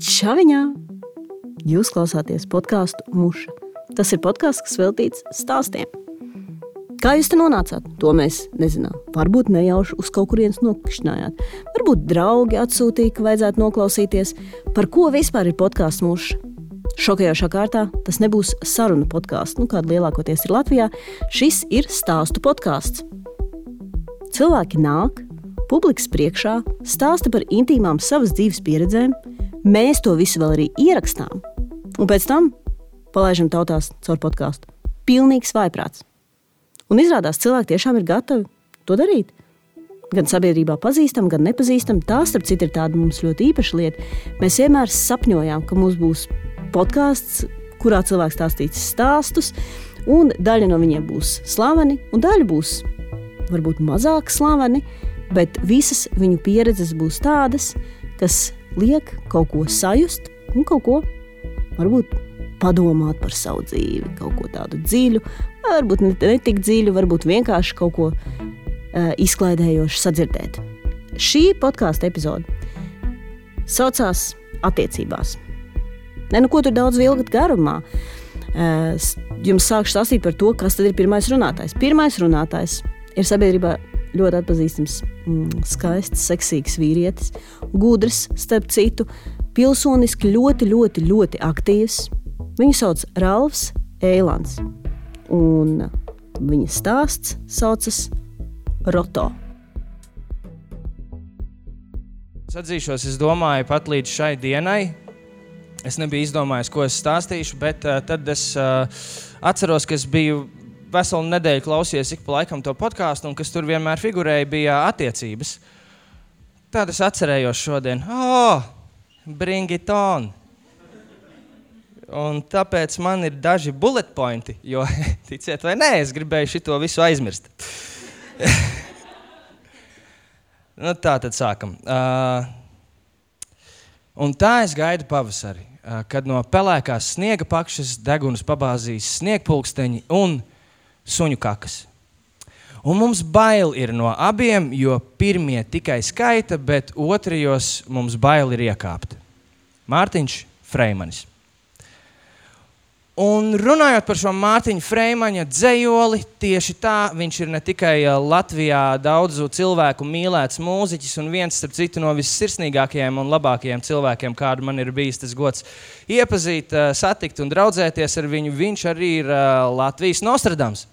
Čaviņā! Jūs klausāties podkāstu Muša. Tas ir podkāsts, kas veltīts stāstiem. Kā jūs te nonācāt? To mēs nezinām. Varbūt nejauši uz kaut kurienes nokļuvāt. Varbūt draugi atsūtīja, ka vajadzētu noklausīties. Par ko vispār ir podkāsts Muša? Šokējošā kārtā tas nebūs sarunu podkāsts, nu, kāda lielākoties ir Latvijā. Šis ir stāstu podkāsts. Cilvēki nāk, publikas priekšā, stāsta par intīmām savas dzīves pieredzēm, mēs to visu vēl arī ierakstām, un pēc tam palaidām tautās caur podkāstu. Pilnīgs vaiprāts. Un izrādās, cilvēki tiešām ir gatavi to darīt. Gan sabiedrībā pazīstam, gan nepazīstam. Tā, starp citu, ir tāda mums ļoti īpaša lieta. Mēs vienmēr sapņojām, ka mums būs podkāsts, kurā cilvēks stāstīs stāstus, un daļa no viņiem būs slaveni, un daļa būs varbūt mazāk slaveni, bet visas viņu pieredzes būs tādas, kas liek kaut ko sajust un kaut ko varbūt padomāt par savu dzīvi, kaut ko tādu dziļu, varbūt ne, tik dziļu, varbūt vienkārši kaut ko uh, izklaidējošu sadzirdēt. Šī podkāstu epizode saucās Attiecībās. Ne, nu, ko tur daudz vilkt garumā? Uh, jums sākšu stāstīt par to, kas ir pirmais runātājs. Pirmais runātājs ir sabiedrībā ļoti atpazīstams, mm, skaists, seksīgs vīrietis, gudrs, starp citu, pilsoniski ļoti, ļoti, ļoti aktīvs. Viņu sauc Ralfs Eilants, un viņa stāsts saucas Roto. Es atzīšos, es domāju, pat līdz šai dienai. Es nebiju izdomājis, ko es stāstīšu, bet uh, tad es uh, atceros, ka es biju veselu nedēļu klausies ik pa laikam to podkāstu, un kas tur vienmēr figurēja, bija attiecības. Tad es atcerējos šodien, oh, bring it on! Un tāpēc man ir daži bullet pointi, jo, ticiet vai nē, es gribēju šo visu aizmirst. nu, tā tad sākam. Uh, un tā es gaidu pavasari, uh, kad no pelēkās sniega pakšas degunas pabāzīs sniegpulksteņi un suņu kakas. Un mums bail ir no abiem, jo pirmie tikai skaita, bet otrajos mums bail ir iekāpt. Mārtiņš Freimanis. Un runājot par šo Mārtiņa Freimaņa dzējoli, tieši tā viņš ir ne tikai Latvijā daudzu cilvēku mīlēts mūziķis un viens starp citu no vissirsnīgākajiem un labākajiem cilvēkiem, kādu man ir bijis tas gods iepazīt, satikt un draudzēties ar viņu. Viņš arī ir Latvijas Nostradams.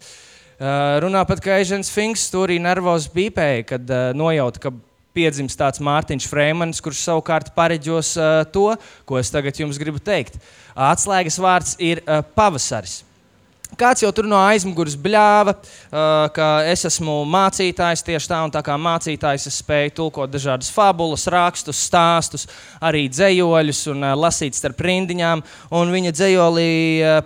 Runā pat kā Ežens Finks, tur arī nervozs bīpēja, kad nojauta, ka piedzims tāds Mārtiņš Freimans, kurš savukārt pareģos uh, to, ko es tagad jums gribu teikt. Atslēgas vārds ir uh, pavasaris. Kāds jau tur no aizmugures bļāva, ka es esmu mācītājs tieši tā, un tā kā mācītājs es spēju tulkot dažādas fabulas, rakstus, stāstus, arī dzējoļus un lasīt starp rindiņām. Un viņa dzējolī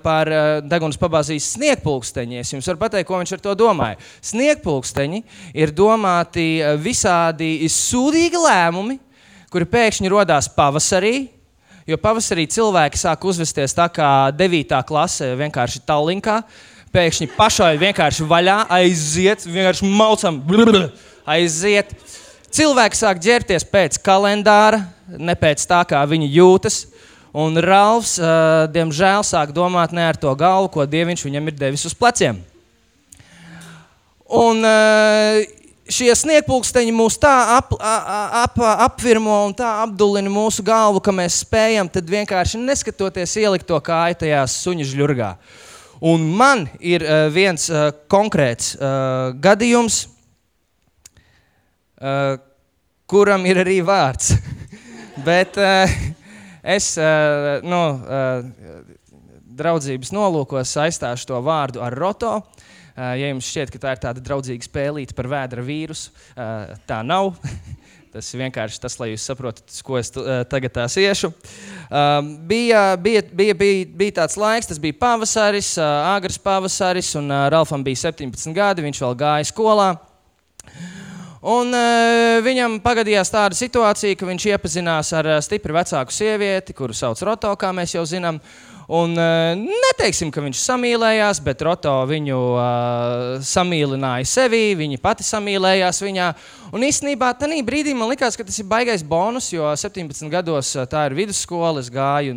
par degunas pabāzīs sniegpulksteņi. Es jums varu pateikt, ko viņš ar to domāja. Sniegpulksteņi ir domāti visādi sūdīgi lēmumi, kuri pēkšņi rodās pavasarī Jo pavasarī cilvēki sāk uzvesties tā kā 9. klase, vienkārši tālruņā. Pēkšņi pašai vienkārši vaļā aiziet, vienkārši maucam, blr, aiziet. Cilvēki sāk ģērties pēc kalendāra, ne pēc tā, kā viņi jūtas. Un Rāls, uh, diemžēl, sāk domāt ne ar to galvu, ko Dievs viņam ir devis uz pleciem. Un, uh, šie sniegpulksteņi mūs tā ap, ap, apvirmo un tā apdulina mūsu galvu, ka mēs spējam vienkārši neskatoties ielikt to kāju tajā suņa žļurgā. Un man ir uh, viens uh, konkrēts uh, gadījums, uh, kuram ir arī vārds. Bet uh, es uh, no, uh, draudzības nolūkos aizstāšu to vārdu ar roto. Uh, ja jums šķiet, ka tā ir tāda draudzīga spēlīte par vēdra vīrusu, eh, tā nav. Tas ir vienkārši tas, lai jūs saprotat, ko es eh, tagad tās iešu. Um, bija, bija, bija, bija, bija tāds laiks, tas bija pavasaris, uh, agrs pavasaris, un uh, Ralfam bija 17 gadi, viņš vēl gāja skolā. Un, uh, viņam pagadījās tāda situācija, ka viņš iepazinās ar uh, stipri vecāku sievieti, kuru sauc Roto, kā mēs jau zinām. Un, uh, neteiksim, ka viņš samīlējās, bet Roto viņu uh, samīlināja sevi, viņa pati samīlējās viņā. Un īstenībā tajā brīdī man likās, ka tas ir baisais bonus, jo 17 gados tā ir vidusskola, es gāju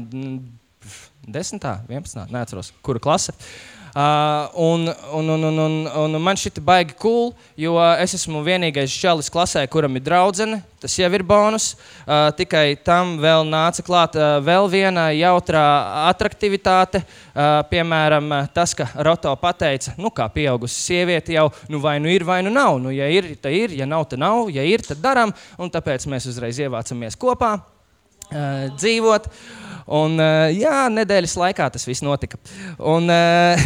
10, 11, neatceros, kura klase. Uh, Uh, un, un, un, un, un, un man šī baigi cool, jo es esmu vienīgais čalis klasē, kuram ir draudzene. Tas jau ir bonus. Uh, tikai tam vēl nāca klāt uh, vēl viena jautrā attraktivitāte. Uh, piemēram, tas, ka Roto pateica, nu, kā pieaugusi sieviete jau, nu, vai nu ir, vai nu nav. Nu, ja ir, tad ir, ja nav, tad nav, ja ir, tad darām. Tāpēc mēs uzreiz ievācamies kopā uh, dzīvot. Uh, Un, uh, jā, nedēļas laikā tas viss notika. Un, uh,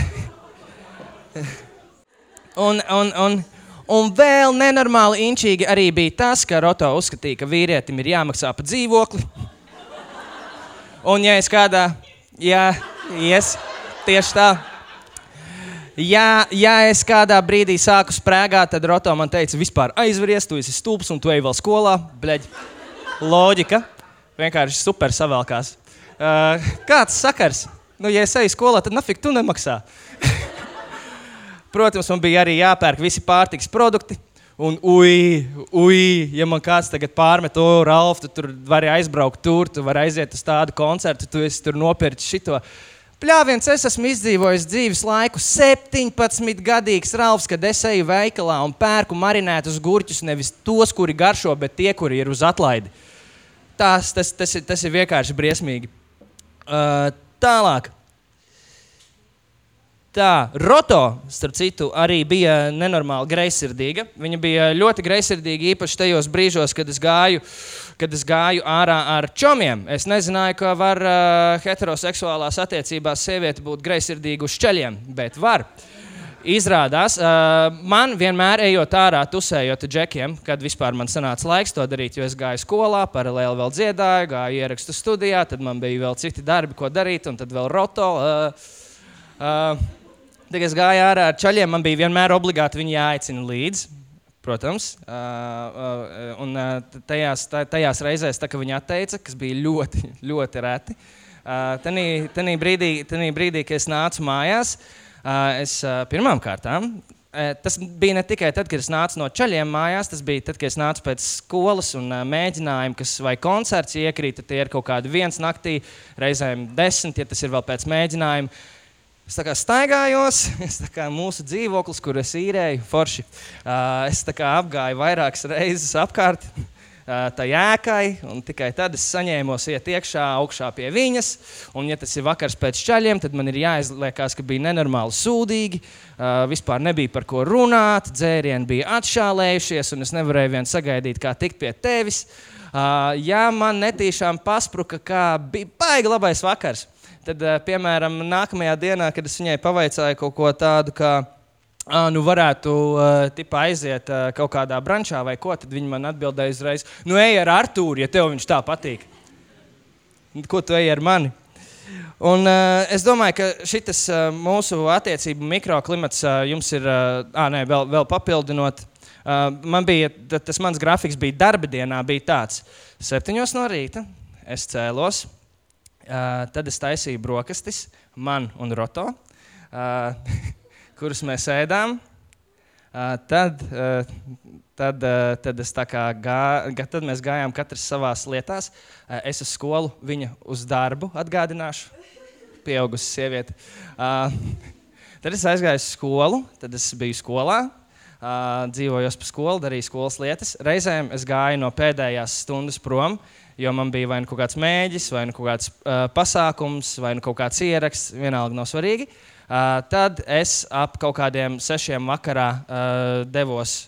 un, un, un, un vēl nenormāli inčīgi arī bija tas, ka Roto uzskatīja, ka vīrietim ir jāmaksā par dzīvokli. Un, ja es kādā, jā, yes, tieši tā. Ja, ja es kādā brīdī sāku sprēgāt, tad Roto man teica, vispār aizveries, tu esi stulbs un tu ej vēl skolā. Bleģ. Loģika. Vienkārši super savēlkās. Uh, kāds sakars? Nu, ja es eju skolā, tad nafik tu nemaksā. Protams, man bija arī jāpērk visi pārtiks produkti. Un, ui, ui, ja man kāds tagad pārmet, o, Ralf, tu tur vari aizbraukt tur, tu vari aiziet uz tādu koncertu, tu esi tur nopircis šito. Pļāviens, es esmu izdzīvojis dzīves laiku 17 gadīgs Ralfs, kad es eju veikalā un pērku marinētus gurķus, nevis tos, kuri garšo, bet tie, kuri ir uz atlaidi. Tas, tas, tas, ir, tas ir vienkārši briesmīgi. Uh, tālāk. Tā, Roto, starp citu, arī bija nenormāli greizsirdīga. Viņa bija ļoti greizsirdīga īpaši tajos brīžos, kad es gāju, kad es gāju ārā ar čomiem. Es nezināju, ka var uh, heteroseksuālās attiecībās sieviete būt greizsirdīga uz ceļiem, bet var. Uh, Izrādās, uh, man vienmēr ejot ārā, tusējot džekiem, kad vispār man sanāca laiks to darīt, jo es gāju skolā, paralēli vēl dziedāju, gāju ierakstu studijā, tad man bija vēl citi darbi, ko darīt, un tad vēl roto. Uh, uh, Tad es gāju ārā ar ceļiem, man bija vienmēr obligāti viņi jāaicina līdzi. Protams, uh, uh, un uh, tajās, tajās reizēs, tā, kad viņi atteica, kas bija ļoti, ļoti reti, uh, tajā brīdī, brīdī, kad es nācu mājās, uh, es pirmām kārtām tas bija ne tikai tad, kad es nācu no ceļiem mājās, tas bija tad, kad es nācu pēc skolas un mēģinājumu, kas vai koncerts iekrīt, tie ir kaut kādi viens naktī, reizēm desmit, ja tas ir vēl pēc mēģinājuma. Es tā kā staigājos, es tā kā mūsu dzīvoklis, kur es īrēju, forši. Es tā kā apgāju vairākas reizes apkārt tai ēkai, un tikai tad es saņēmos iet iekšā, augšā pie viņas. Un, ja tas ir vakars pēc ceļiem, tad man ir jāizliekās, ka bija nenormāli sūdīgi, vispār nebija par ko runāt, dzērieni bija atšālējušies, un es nevarēju vien sagaidīt, kā tikt pie tevis. Ja man netīšām paspruka, kā bija baigi labais vakars, tad, piemēram, nākamajā dienā, kad es viņai pavaicāju kaut ko tādu, kā nu varētu uh, aiziet kaut kādā brančā vai ko, tad viņi man atbildēja uzreiz, nu ej ar Artūru, ja tev viņš tā patīk. Ko tu ej ar mani? Un, uh, es domāju, ka šis uh, mūsu attiecību mikroklimats uh, jums ir uh, nē, vēl, vēl papildinot. Uh, man bija, tas mans grafiks bija darba dienā, bija tāds, septiņos no rīta es cēlos, uh, tad es taisīju brokastis, man un Roto. Uh, kurus mēs ēdām, tad, tad, tad, gā, tad mēs gājām katrs savā lietā. Es uz skolu, viņa uz darbu atgādināšu. Pieaugusi sieviete. Tad es aizgāju uz skolu, tad es biju skolā. Uh, dzīvojos pa skolu, darīju skolas lietas. Reizēm es gāju no pēdējās stundas prom, jo man bija vai nu kaut kāds mēģis, vai nu kaut kāds uh, pasākums, vai nu kaut kāds ieraksts, vienalga nav svarīgi. Uh, Uh, tad es ap kaut kādiem sešiem vakarā uh, devos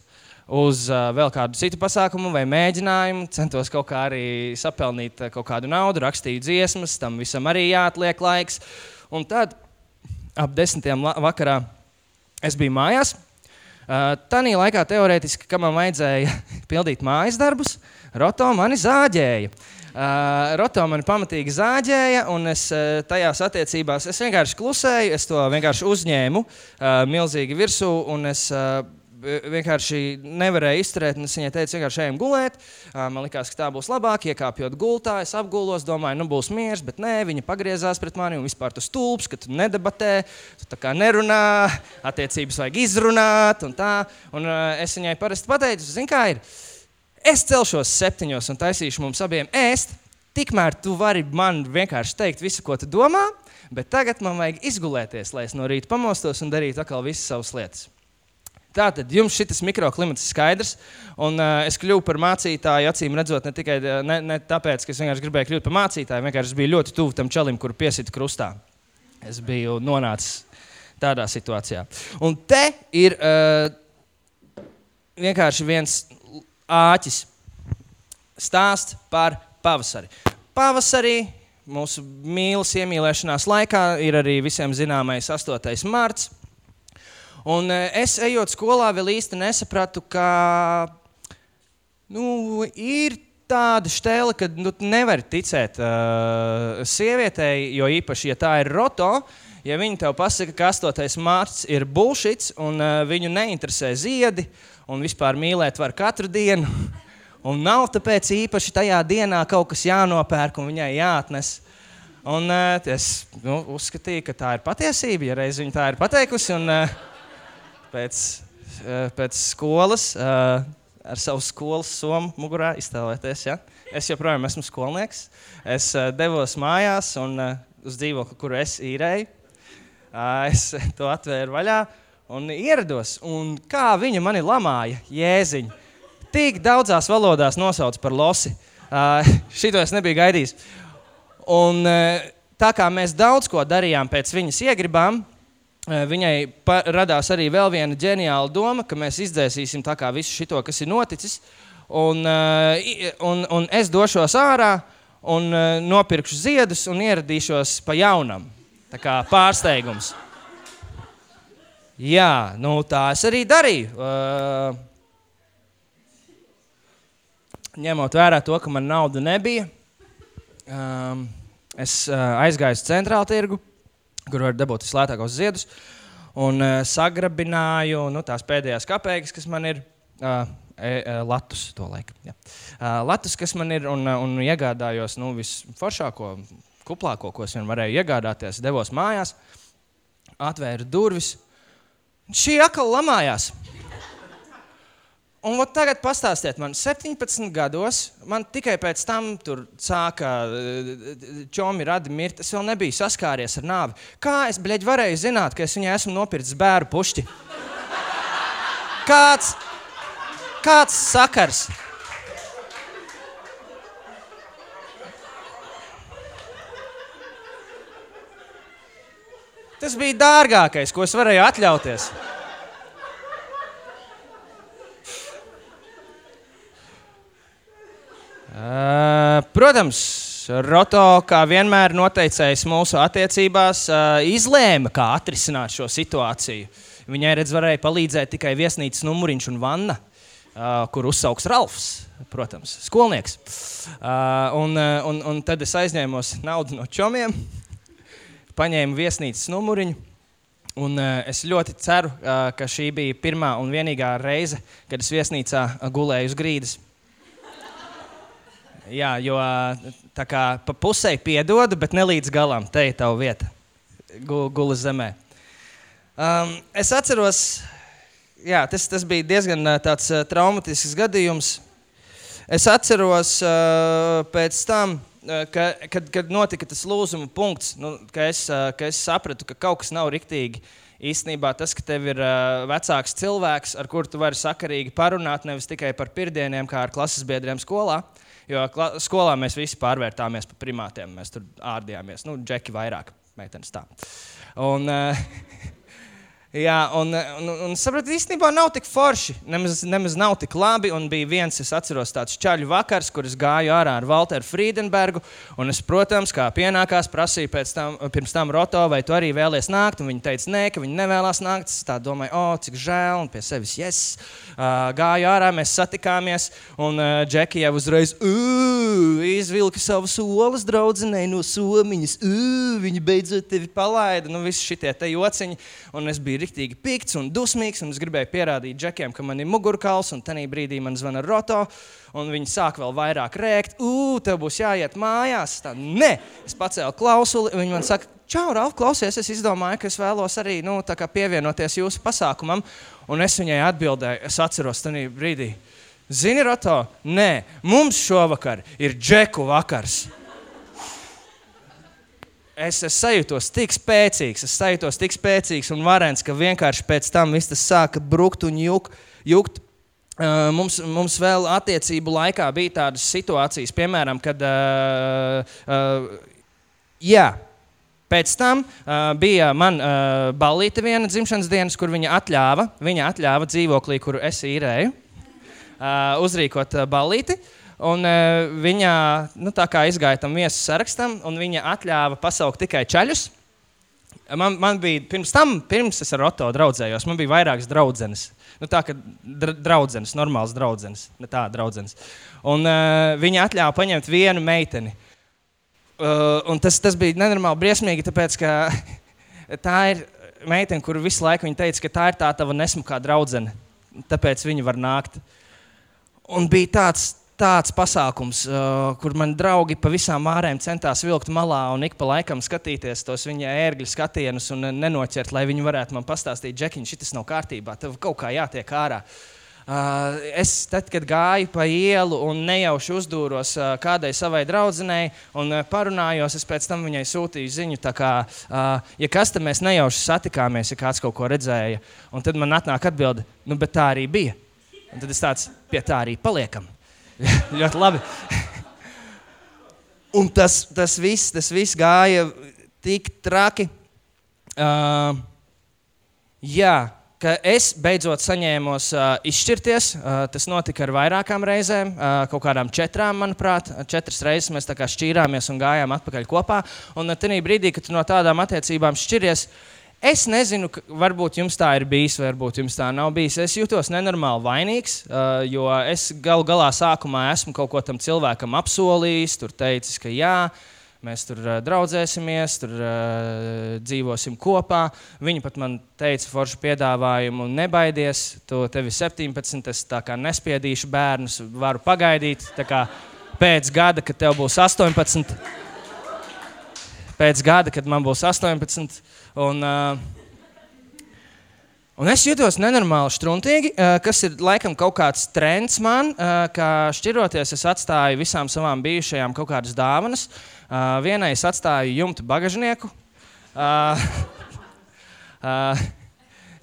uz uh, vēl kādu citu pasākumu vai mēģinājumu. Centos kaut kā arī sapelnīt kaut kādu naudu, rakstīju dziesmas, tam visam arī jāatliek laiks. Un tad ap desmitiem vakarā es biju mājās. Uh, Tanī laikā teorētiski, kad man vajadzēja pildīt mājas darbus, Roto mani zāģēja. Uh, Uh, Roto man pamatīgi zāģēja, un es uh, tajās attiecībās es vienkārši klusēju, es to vienkārši uzņēmu uh, milzīgi virsū, un es uh, vienkārši nevarēja izturēt. Es viņai teicu, vienkārši ejam gulēt. Man liekas, ka tā būs labāk. Iekāpjot gultā, es apgulos, domāju, nu būs miers, bet nē, viņa pagriezās pret mani un vispār tu stulbs, ka tu nedebatē, tu tā kā nerunā, attiecības vajag izrunāt un tā. Un es viņai parasti pateicu, zini, kā ir. Es celšos septiņos un taisīšu mums abiem ēst. Tikmēr tu vari man vienkārši teikt visu, ko tu domā, bet tagad man vajag izgulēties, lai es no rīta pamostos un darītu atkal visas savas lietas. Tātad jums šis mikroklimats ir skaidrs, un uh, es kļuvu par mācītāju, acīm redzot, ne tikai ne, ne tāpēc, ka es vienkārši gribēju kļūt par mācītāju, vienkārši biju ļoti tuvu tam čalim, kuru piesita krustā. Es biju nonācis tādā situācijā. Un te ir uh, vienkārši viens āķis stāsts par pavasari. Pavasarī mūsu mīlas iemīlēšanās laikā ir arī visiem zināmais 8. marts. Un e, es ejot skolā, vēl īsti nesapratu, ka nu, ir tāda stēle, ka nu, nevar ticēt uh, sievietei, jo īpaši, ja tā ir roto, ja viņi tev pasaka, ka 8. mārciņš ir bullshit, un uh, viņu neinteresē ziedi, un vispār mīlēt var katru dienu, un nav tāpēc īpaši tajā dienā kaut kas jānopērk un viņai jāatnes. Un, uh, es nu, uzskatīju, ka tā ir patiesība, ja reiz viņa tā ir pateikusi. Un, uh, pēc, eh, pēc skolas eh, ar savu skolas somu mugurā iztēloties. Ja? Es joprojām esmu skolnieks. Es eh, devos mājās un uz dzīvokli, kuru es īrēju. Es to atvēru vaļā un ierados. Un kā viņa mani lamāja, jēziņ. Tik daudzās valodās nosauc par losi. Šito es nebiju gaidījis. Un, tā kā mēs daudz ko darījām pēc viņas iegribām, viņai radās arī vēl viena ģeniāla doma, ka mēs izdzēsīsim visu šo, kas ir noticis. Un, un, un es došos ārā un nopirkšu ziedus un ieradīšos pa jaunam. Tā kā pārsteigums. Jā, nu, tā es arī darīju. Uh, ņemot vērā to, ka man nauda nebija, um, es uh, aizgāju uz centrālu tirgu kur var dabūt vislētākos ziedus. Un uh, sagrabināju nu, tās pēdējās kapeikas, kas man ir. Uh, e, e, Latus, to laiku. Ja. Uh, Latus, kas man ir, un, un iegādājos nu, visforšāko, kuplāko, ko es vien varēju iegādāties. Devos mājās, atvēru durvis. Šī akla lamājās. Un tagad pastāstiet man, 17 gados, man tikai pēc tam tur sāka eh, čomi radi mirt, es vēl nebiju saskāries ar nāvi. Kā es, bleģi, varēju zināt, ka es viņai esmu nopircis bēru pušķi? Kāds, kāds sakars? Tas bija dārgākais, ko es varēju atļauties. Uh, protams, Roto, kā vienmēr noteicējis mūsu attiecībās, uh, izlēma, kā atrisināt šo situāciju. Viņai redz, varēja palīdzēt tikai viesnīcas numuriņš un vanna, uh, kur uzsauks Ralfs, protams, skolnieks. Un, un, un tad es aizņēmos naudu no čomiem, paņēmu viesnīcas numuriņu. Un, uh, es ļoti ceru, uh, ka šī bija pirmā un vienīgā reize, kad es viesnīcā gulēju uz grīdas. Jā, jo tā kā pa pusē piedodu, bet ne līdz galam. Te ir tava vieta, gula zemē. Um, es atceros, jā, tas, tas bija diezgan tāds traumatisks gadījums. Es atceros uh, pēc tam, ka, kad, kad notika tas lūzuma punkts, nu, ka, es, ka es sapratu, ka kaut kas nav riktīgi. Īstenībā tas, ka tev ir vecāks cilvēks, ar kuru tu vari sakarīgi parunāt, nevis tikai par pirmdieniem, kā ar klases biedriem skolā. Jo skolā mēs visi pārvērtāmies par primātiem. Mēs tur ārdījāmies. Nu, džeki vairāk, meitenes tā. Un, uh, Jā, un, un, un saprotu, īstenībā nav tik forši. Nemaz, nemaz nav tik labi. Un bija viens, es atceros, tāds čaļu vakars, kur es gāju ārā ar Walteru Friedenbergu. Un es, protams, kā pienākās, prasīju tam, pirms tam Roto, vai tu arī vēlies nākt. Un viņi teica, nē, ka viņi nevēlas nākt. Es tā domāju, o, oh, cik žēl, un pie sevis yes. Uh, gāju ārā, mēs satikāmies. Un uh, Džekija jau uzreiz izvilka uzvilki savus olas draudzenei no somiņas. Ugh, viņi beidzot tevi palaida. Nu, visi šitie te jociņi. Un es biju riktīgi pikts un dusmīgs. Un es gribēju pierādīt džekiem, ka man ir mugurkauls. Un tajā brīdī man zvana roto. Un viņi sāk vēl vairāk rēkt. Ugh, tev būs jāiet mājās. Tā, Nē, es pacēlu klausuli. Viņi man saka, Čau, Ralf, klausies, es izdomāju, ka es vēlos arī nu, pievienoties jūsu pasākumam. Un es viņai atbildēju, es atceros tajā brīdī, Zini, Roto, nē, mums šovakar ir džeku vakars. Es, es sajūtos tik spēcīgs, es sajūtos tik spēcīgs un varens, ka vienkārši pēc tam viss tas sāka brukt un juk, jukt. Uh, mums, mums vēl attiecību laikā bija tādas situācijas, piemēram, kad uh, uh, jā, Pēc tam uh, bija man uh, balīta viena dzimšanas dienas, kur viņa atļāva, viņa atļāva dzīvoklī, kuru es īrēju uh, uzrīkot uh, balīti. Un, uh, viņa nu, izgāja tam viesu sarakstam, un viņa atļāva pasaukt tikai ceļus. Man, man bija pirms tam, pirms es ar Oto draudzējos, man bija vairākas draudzenes. Nu, tā kā dra draudzenes, normāls draudzenes, ne tā draudzenes. Un uh, viņa atļāva paņemt vienu meiteni. Uh, tas, tas bija nenormāli briesmīgi, tāpēc ka tā ir meitene, kur visu laiku viņa teica, ka tā ir tā tava nesmukā draudzene. Tāpēc viņa var nākt. Un bija tāds, tāds pasākums, uh, kur man draugi pa visām ārēm centās vilkt malā un ik pa laikam skatīties tos viņa ērgļu skatienus un nenoķert, lai viņi varētu man pastāstīt, Džekiņ, šis nav kārtībā, tev kaut kā jātiek ārā. Uh, es tad, kad gāju pa ielu un nejauši uzdūros uh, kādai savai draudzenei un uh, parunājos, es pēc tam viņai sūtīju ziņu, kā, ja kas tam mēs nejauši satikāmies, ja kāds kaut ko redzēja. Un tad man atnāk atbilde, nu, bet tā arī bija. Un tad es tāds pie tā arī paliekam. ļoti labi. Un tas, tas, viss, tas viss gāja tik traki. Uh, jā, ka es beidzot saņēmos uh, izšķirties. Uh, tas notika ar vairākām reizēm, uh, kaut kādām četrām, manuprāt. Četras reizes mēs šķīrāmies un gājām atpakaļ kopā. Un tajā brīdī, kad no tādām attiecībām šķiries, uh, Es nezinu, varbūt jums tā ir bijis, varbūt jums tā nav bijis. Es jūtos nenormāli vainīgs, uh, jo es galu galā sākumā esmu kaut ko tam cilvēkam apsolījis, tur teicis, ka jā, mēs tur uh, draudzēsimies, tur uh, dzīvosim kopā. Viņi pat man teica, foršu piedāvājumu, nebaidies, tu tevi 17, es tā kā nespiedīšu bērnus, varu pagaidīt. Pēc gada, kad tev būs 18, pēc gada, kad man būs 18 Un, uh, un es jutos nenormāli struntīgi, uh, kas ir laikam kaut kāds trends man, uh, ka šķiroties es atstāju visām savām bijušajām kaut kādas dāvanas. Vienai es atstāju jumtu bagažnieku,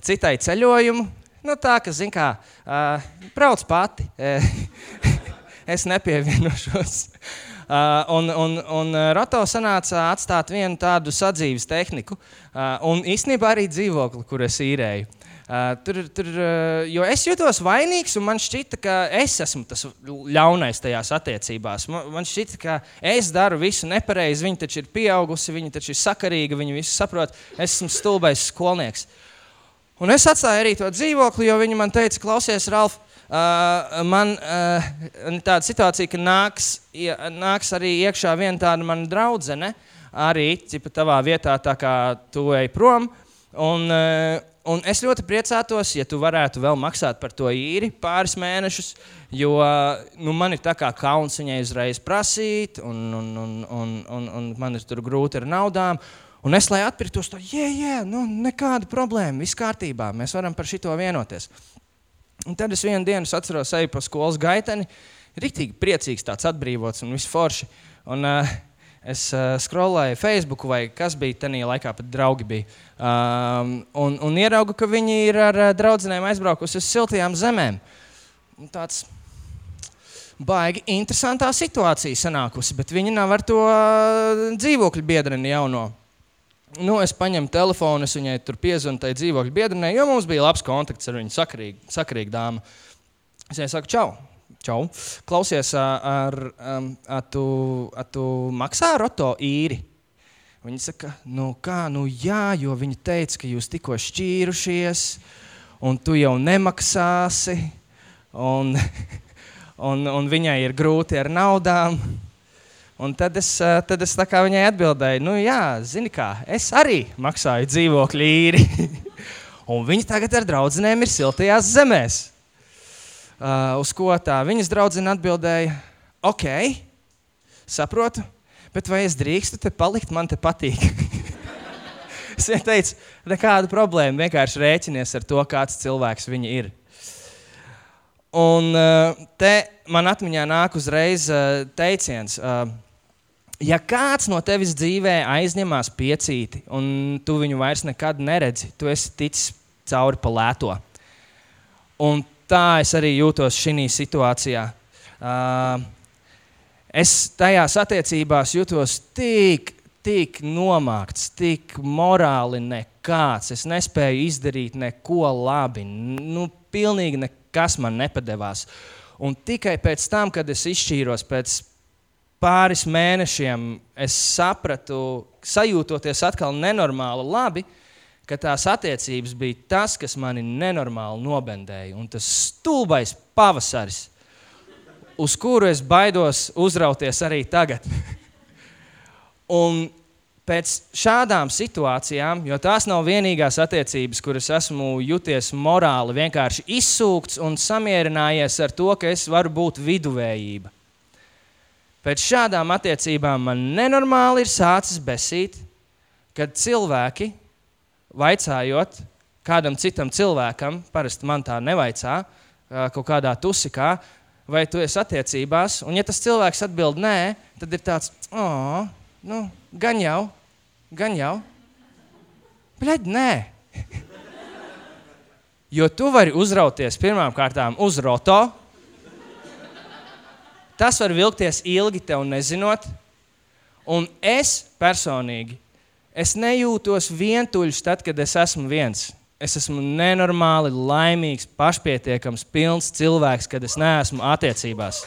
citai ceļojumu. Nu, tā, ka, zin kā, brauc pati. es nepievienošos. Uh, un, un, un Roto sanāca atstāt vienu tādu sadzīves tehniku, uh, un īstenībā arī dzīvokli, kur es īrēju. Uh, tur, tur, uh, jo es jutos vainīgs, un man šķita, ka es esmu tas ļaunais tajās attiecībās. Man, man šķita, ka es daru visu nepareizi. Viņa taču ir pieaugusi, viņa taču ir sakarīga, viņa visu saprot. Es esmu stulbais skolnieks. Un es atstāju arī to dzīvokli, jo viņa man teica, klausies, Ralf, Uh, man uh, ir tāda situācija, ka nāks, nāks arī iekšā viena tāda mana draudzene, arī cipa tavā vietā, tā kā tu ej prom. Un, uh, un es ļoti priecātos, ja tu varētu vēl maksāt par to īri pāris mēnešus, jo nu, man ir tā kā kauns viņai uzreiz prasīt, un, un, un, un, un, un man ir tur grūti ar naudām. Un es, lai atpirktos, to, jā, jā, nu, nekāda problēma, viss kārtībā, mēs varam par šito vienoties. Un tad es vienu dienu atceros, eju pa skolas gaiteni, rīktīgi priecīgs, tāds atbrīvots un viss forši. Un, uh, es uh, skrolēju Facebook, vai kas bija tajā laikā, pat draugi bija. Um, un, un ieraugu, ka viņi ir ar uh, draugiem aizbraukusi uz siltajām zemēm. Un tāds baigi interesantā situācija sanākusi, bet viņi nav ar to uh, dzīvokļu biedreni jauno. Nu, es paņēmu telefonu, es viņai tur piezvanu tai dzīvokļu biedrenei, jo mums bija labs kontakts ar viņu, sakarīga, sakarīga dāma. Es viņai saku, čau, čau. klausies, ar, ar, ar, tu, ar tu maksā roto īri? Viņa saka, nu kā, nu jā, jo viņa teica, ka jūs tikko šķīrušies, un tu jau nemaksāsi, un, un, un viņai ir grūti ar naudām. Un tad es, uh, tad es viņai atbildēju, nu, jā, zini, kā es arī maksāju dzīvokļu īri. un viņi tagad ar draugiem ir siltajās zemēs. Uh, uz ko tā viņas draudzene atbildēja, ok, saprotu, bet vai es drīkstu te palikt, man te patīk. es viņai teicu, nekāda problēma, vienkārši rēķinies ar to, kāds cilvēks viņa ir. Un uh, te man atmiņā nāk uzreiz uh, teiciens, uh, ja kāds no tevis dzīvē aizņemās piecīti, un tu viņu vairs nekad neredzi, tu esi ticis cauri pa lēto. Un tā es arī jūtos šajā situācijā. Uh, es tajās attiecībās jutos tik tik nomākts, tik morāli nekāds. Es nespēju izdarīt neko labi. Nu, pilnīgi nekas man nepadevās. Un tikai pēc tam, kad es izšķīros, pēc pāris mēnešiem, es sapratu, sajūtoties atkal nenormāli labi, ka tās attiecības bija tas, kas mani nenormāli nobendēja. Un tas stulbais pavasaris, uz kuru es baidos uzrauties arī tagad. Un pēc šādām situācijām, jo tās nav vienīgās attiecības, kuras esmu juties morāli vienkārši izsūkts un samierinājies ar to, ka es varu būt viduvējība. Pēc šādām attiecībām man nenormāli ir sācis besīt, kad cilvēki, vaicājot kādam citam cilvēkam, parasti man tā nevaicā, kaut kādā tusikā, vai tu esi attiecībās, un ja tas cilvēks atbild nē, tad ir tāds, oh, nu, gan jau, gan jau. Bļaļ, nē. jo tu vari uzrauties pirmām kārtām uz roto. Tas var vilkties ilgi, tev nezinot. Un es personīgi, es nejūtos vientuļš tad, kad es esmu viens. Es esmu nenormāli laimīgs, pašpietiekams, pilns cilvēks, kad es neesmu attiecībās.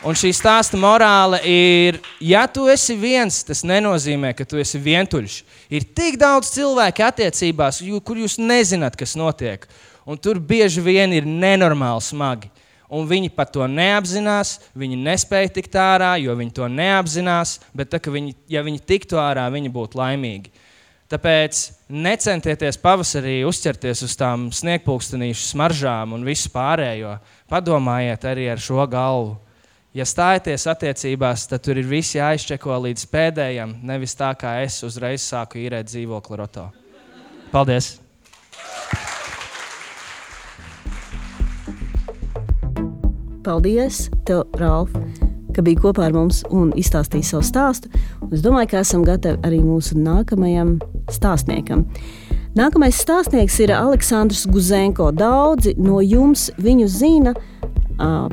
Un šī stāsta morāla ir, ja tu esi viens, tas nenozīmē, ka tu esi vientuļš. Ir tik daudz cilvēku attiecībās, kur jūs nezināt, kas notiek. Un tur bieži vien ir nenormāli smagi. Un viņi pat to neapzinās, viņi nespēja tikt ārā, jo viņi to neapzinās. Bet, tā, viņi, ja viņi tiktu ārā, viņi būtu laimīgi. Tāpēc necentieties pavasarī uzķerties uz tām sniegpulkstenīšu smaržām un visu pārējo. Padomājiet arī ar šo galvu. Ja stājaties attiecībās, tad tur ir viss jāizčeko līdz pēdējam, nevis tā kā es uzreiz sāku īrēt dzīvokli roto. Paldies! Paldies, tev, Ralf, ka biji kopā ar mums un izstāstīji savu stāstu. Un es domāju, ka esam gatavi arī mūsu nākamajam stāstniekam. Nākamais stāstnieks ir Aleksandrs Guzenko. Daudzi no jums viņu zina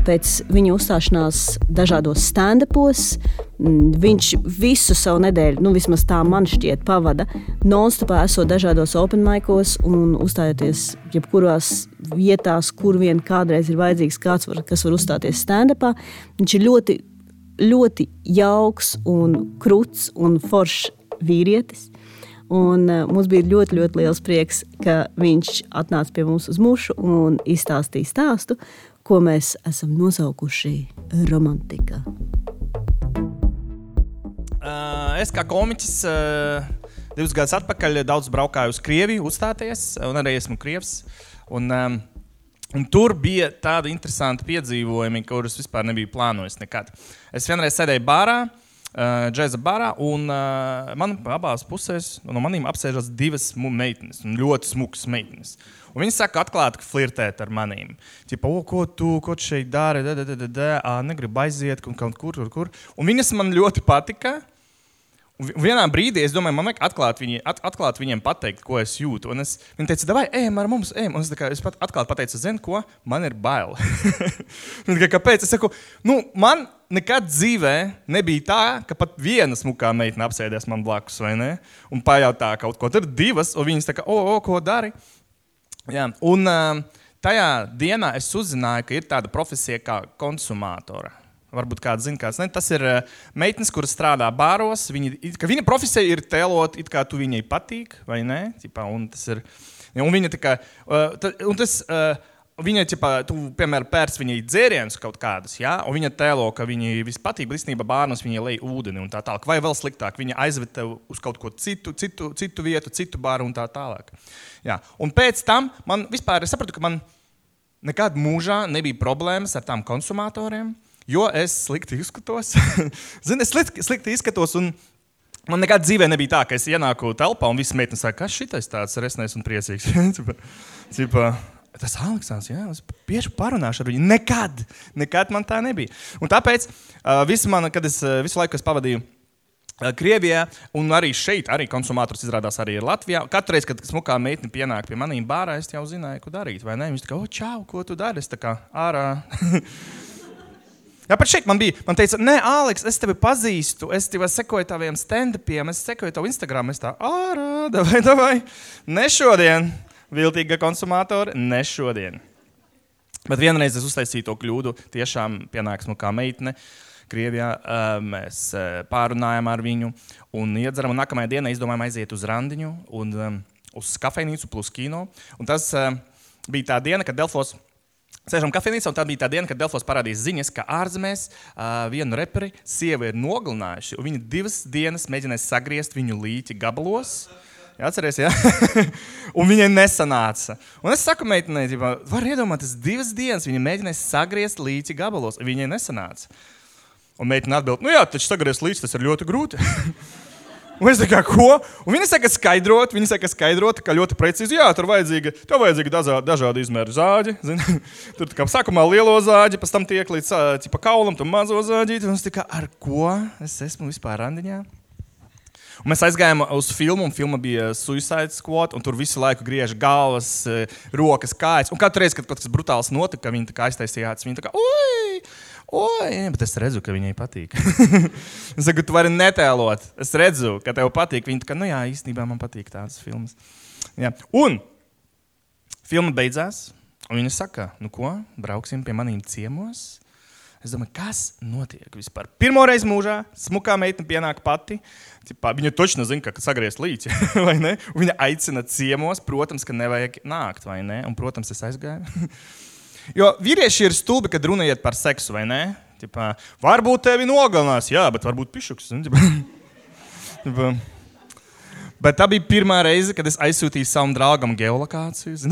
pēc viņa uzstāšanās dažādos stand-upos. Viņš visu savu nedēļu, nu vismaz tā man šķiet, pavada non-stopā, esot dažādos open micos un uzstājoties jebkurās vietās, kur vien kādreiz ir vajadzīgs kāds, var, kas var uzstāties stand-upā. Viņš ir ļoti, ļoti jauks un krūts un foršs vīrietis. Un, mums bija ļoti, ļoti liels prieks, ka viņš atnāca pie mums uz mušu un izstāstīja stāstu ko mēs esam nosaukuši romantika. Uh, es kā komiķis uh, divus gadus atpakaļ daudz braukāju uz Krieviju uzstāties, un arī esmu Krievs. Un, um, un tur bija tādi interesanti piedzīvojumi, kurus vispār nebiju plānojis nekad. Es vienreiz sēdēju bārā, uh, džēza barā, un uh, man abās pusēs no maniem apsēžas divas meitenes, ļoti smukas meitenes. Un viņi saka, atklāti, flirtēt ar maniem. Tipo, o, ko tu, ko tu šeit dari? Da, da, da, da, da, negribu aiziet kaut kur, kur, kur. Un viņas man ļoti patika. Un vienā brīdī es domāju, man vajag atklāt, viņi, at, atklāt viņiem pateikt, ko es jūtu. Un es, viņi teica, vai ejam ar mums, ejam. Un es, kā, es pat atklāti pateicu, zinu, ko man ir bail. kā, kāpēc? Es saku, nu, man nekad dzīvē nebija tā, ka pat viena smukā meitene apsēdies man blakus, vai ne? Un pajautā kaut ko. Tur ir divas, un viņas tā kā, o, o ko dari? Jā, un uh, tajā dienā es uzzināju, ka ir tāda profesija kā konsumātora. Varbūt kāds zina, kāds ne. Tas ir uh, meitenes, kuras strādā bāros. Viņa, viņa profesija ir tēlot, it kā tu viņai patīk, vai ne? Ķipā, un tas ir. Un viņa tā kā. Uh, ta, un tas, uh, viņa, ķipa, tu, piemēram, pērc viņai dzērienus kaut kādus, ja? un viņa tēlo, ka viņai vispatīk, īstenībā bērnus viņai lej ūdeni un tā tālāk. Vai vēl sliktāk, viņa aizved tevi uz kaut ko citu, citu, citu vietu, citu bāru un tā tālāk. Jā. Un pēc tam man vispār, es sapratu, ka man nekad mūžā nebija problēmas ar tām konsumatoriem, jo es slikti izskatos. Zini, es slikti, slikti izskatos Man nekad dzīvē nebija tā, ka es ienāku telpā un visas meitenes saka, kas šitais tāds resnēs un priecīgs. cipa, cipa, Tas Aleksandrs, jā, es bieži parunāšu ar viņu. Nekad, nekad man tā nebija. Un tāpēc man, kad es, visu laiku es pavadīju Krievijā, un arī šeit, arī konsumators izrādās arī Latvijā. Katru reizi, kad smukā meitene pienāk pie maniem bārā, es jau zināju, ko darīt. Viņš tā kā, oh, čau, ko tu dari? Es tā kā ārā. Jā, pat šeit man bija. Man teica, nē, Aleks, es tevi pazīstu. Es tev sekoju taviem stand-upiem, es sekoju tavu Instagram. Es tā, ārā, vai, vai, ne šodien viltīga konsumātori, ne šodien. Bet vienreiz es uztaisīju to kļūdu, tiešām pienāks nu kā meitene. Krievijā mēs pārunājām ar viņu un iedzeram. Un nākamajā dienā izdomājām aiziet uz randiņu un uz kafejnīcu plus kino. Un tas bija tā diena, kad Delfos Sēžam kafejnīcā, un tā bija tā diena, kad Delfos parādījās ziņas, ka ārzemēs uh, vienu reperi sievu ir nogalinājuši. Viņi divas dienas mēģināja sagriezt viņu līķi gabalos. Jā, atceries, jā? un viņai nesanāca. Un es saku, meitenei, var iedomāties, divas dienas viņa mēģināja sagriezt līķi gabalos, un viņai nesanāca. Un meitene atbild, nu jā, taču sagriezt līķi tas ir ļoti grūti. Un es domāju, ko? Un viņi saka, skaidrot, viņi saka, skaidrot, ka ļoti precīzi, jā, tur vajadzīga, tev vajadzīga dažādi, dažādi izmēri zāģi. Zini? Tur kā sākumā lielo zāģi, pēc tam tiek līdz cipa kaulam, tu mazo zāģi. Un es kā, ar ko es esmu vispār randiņā? Un mēs aizgājām uz filmu, un filma bija Suicide Squad, tur visu laiku griež galvas, rokas, kājas. Un katru reizi, kad kaut kas brutāls notika, viņi aiztaisīja acis. Viņi tā kā, oi! Oi, bet es redzu, ka viņai patīk. es saku, tu vari netēlot. Es redzu, ka tev patīk. Viņa tā kā, nu jā, īstenībā man patīk tādas filmas. Jā. Un filma beidzās, un viņa saka, nu ko, brauksim pie maniem ciemos. Es domāju, kas notiek vispār? Pirmo reizi mūžā smukā meitene pienāk pati. Ķipā, viņa točna zina, ka sagriezt līķi, vai ne? Viņa aicina ciemos, protams, ka nevajag nākt, vai ne? Un, protams, es aizgāju. jo vīrieši ir stulbi, kad runājat par seksu, vai ne? Ķipā, varbūt tevi nogalinās, jā, bet varbūt pišuks. Ķipā, bet tā bija pirmā reize, kad es aizsūtīju savam draugam geolokāciju.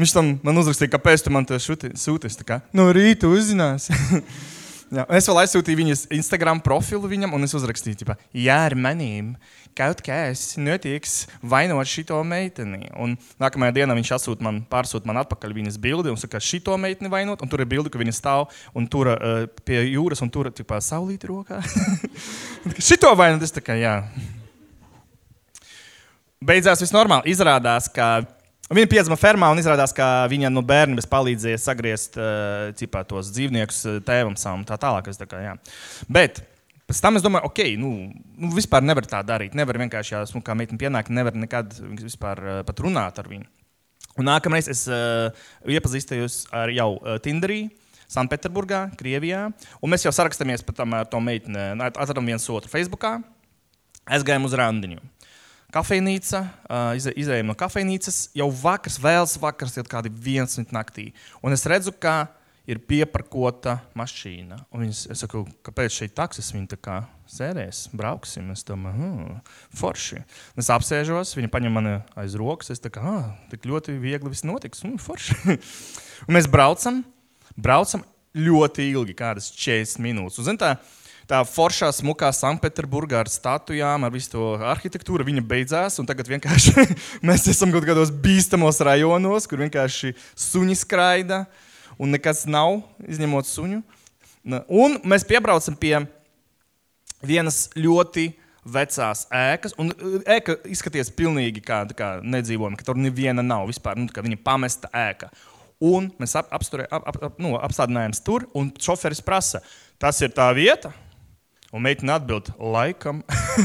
Viņš tam man uzrakstīja, kāpēc tu man to sūtīsi. No rīta uzzināsi. Jā, es vēl aizsūtīju viņas Instagram profilu viņam, un es uzrakstīju, ka, ja ar manīm kaut kas notiks, vainot šo meiteni. Un nākamajā dienā viņš atsūta man, pārsūta man atpakaļ viņas bildi un saka, ka šito meiteni vainot. Un tur ir bilde, ka viņa stāv un tur uh, pie jūras un tur ir saulīta rokā. šito vainot, es tā kā jā. Beidzās viss normāli. Izrādās, ka Viņa piedzima fermā un izrādās, ka viņa no bērnības palīdzēja sagriezt uh, cipā, tos dzīvniekus eh, tēvam savam. Tā tālāk. Tā kā, jā. Bet pēc tam es domāju, ok, nu, nu vispār nevar tā darīt. Nevar vienkārši, ja nu, kā meitene pienāk, nevar nekad vispār uh, pat runāt ar viņu. Un nākamreiz es uh, iepazīstījos ar jau uh, Tinderī. Sanktpēterburgā, Krievijā. Un mēs jau sarakstamies par to meiteni. Atradām viens otru Facebook. Aizgājām uz randiņu. Kafejnīca, uh, izējām no kafejnīcas, jau vakars, vēls vakars, jau kādi 11 naktī. Un es redzu, ka ir pieparkota mašīna. Un viņas, es saku, kāpēc šeit taksis viņa tā kā sēdēs, brauksim. Es domāju, hmm, forši. Es apsēžos, viņa paņem mani aiz rokas. Es tā kā, ah, tik ļoti viegli viss notiks. Hmm, forši. un mēs braucam, braucam ļoti ilgi, kādas 40 minūtes. Un, zin, tā, tā foršā, smukā Sanktpēterburgā ar statujām, ar visu to arhitektūru, viņa beidzās. Tagad vienkārši mēs esam kaut kādos bīstamos rajonos, kur vienkārši suņi skraida un nekas nav, izņemot suņu. Un mēs piebraucam pie vienas ļoti vecās ēkas, un ēka izskatījās pilnīgi kā, kā nedzīvojama, ka tur neviena nav vispār, nu, viņa pamesta ēka. Un mēs ap, apsturē, ap, ap, nu, apstādinājāmies tur, un šoferis prasa, tas ir tā vieta, Un meitene atbild, laikam.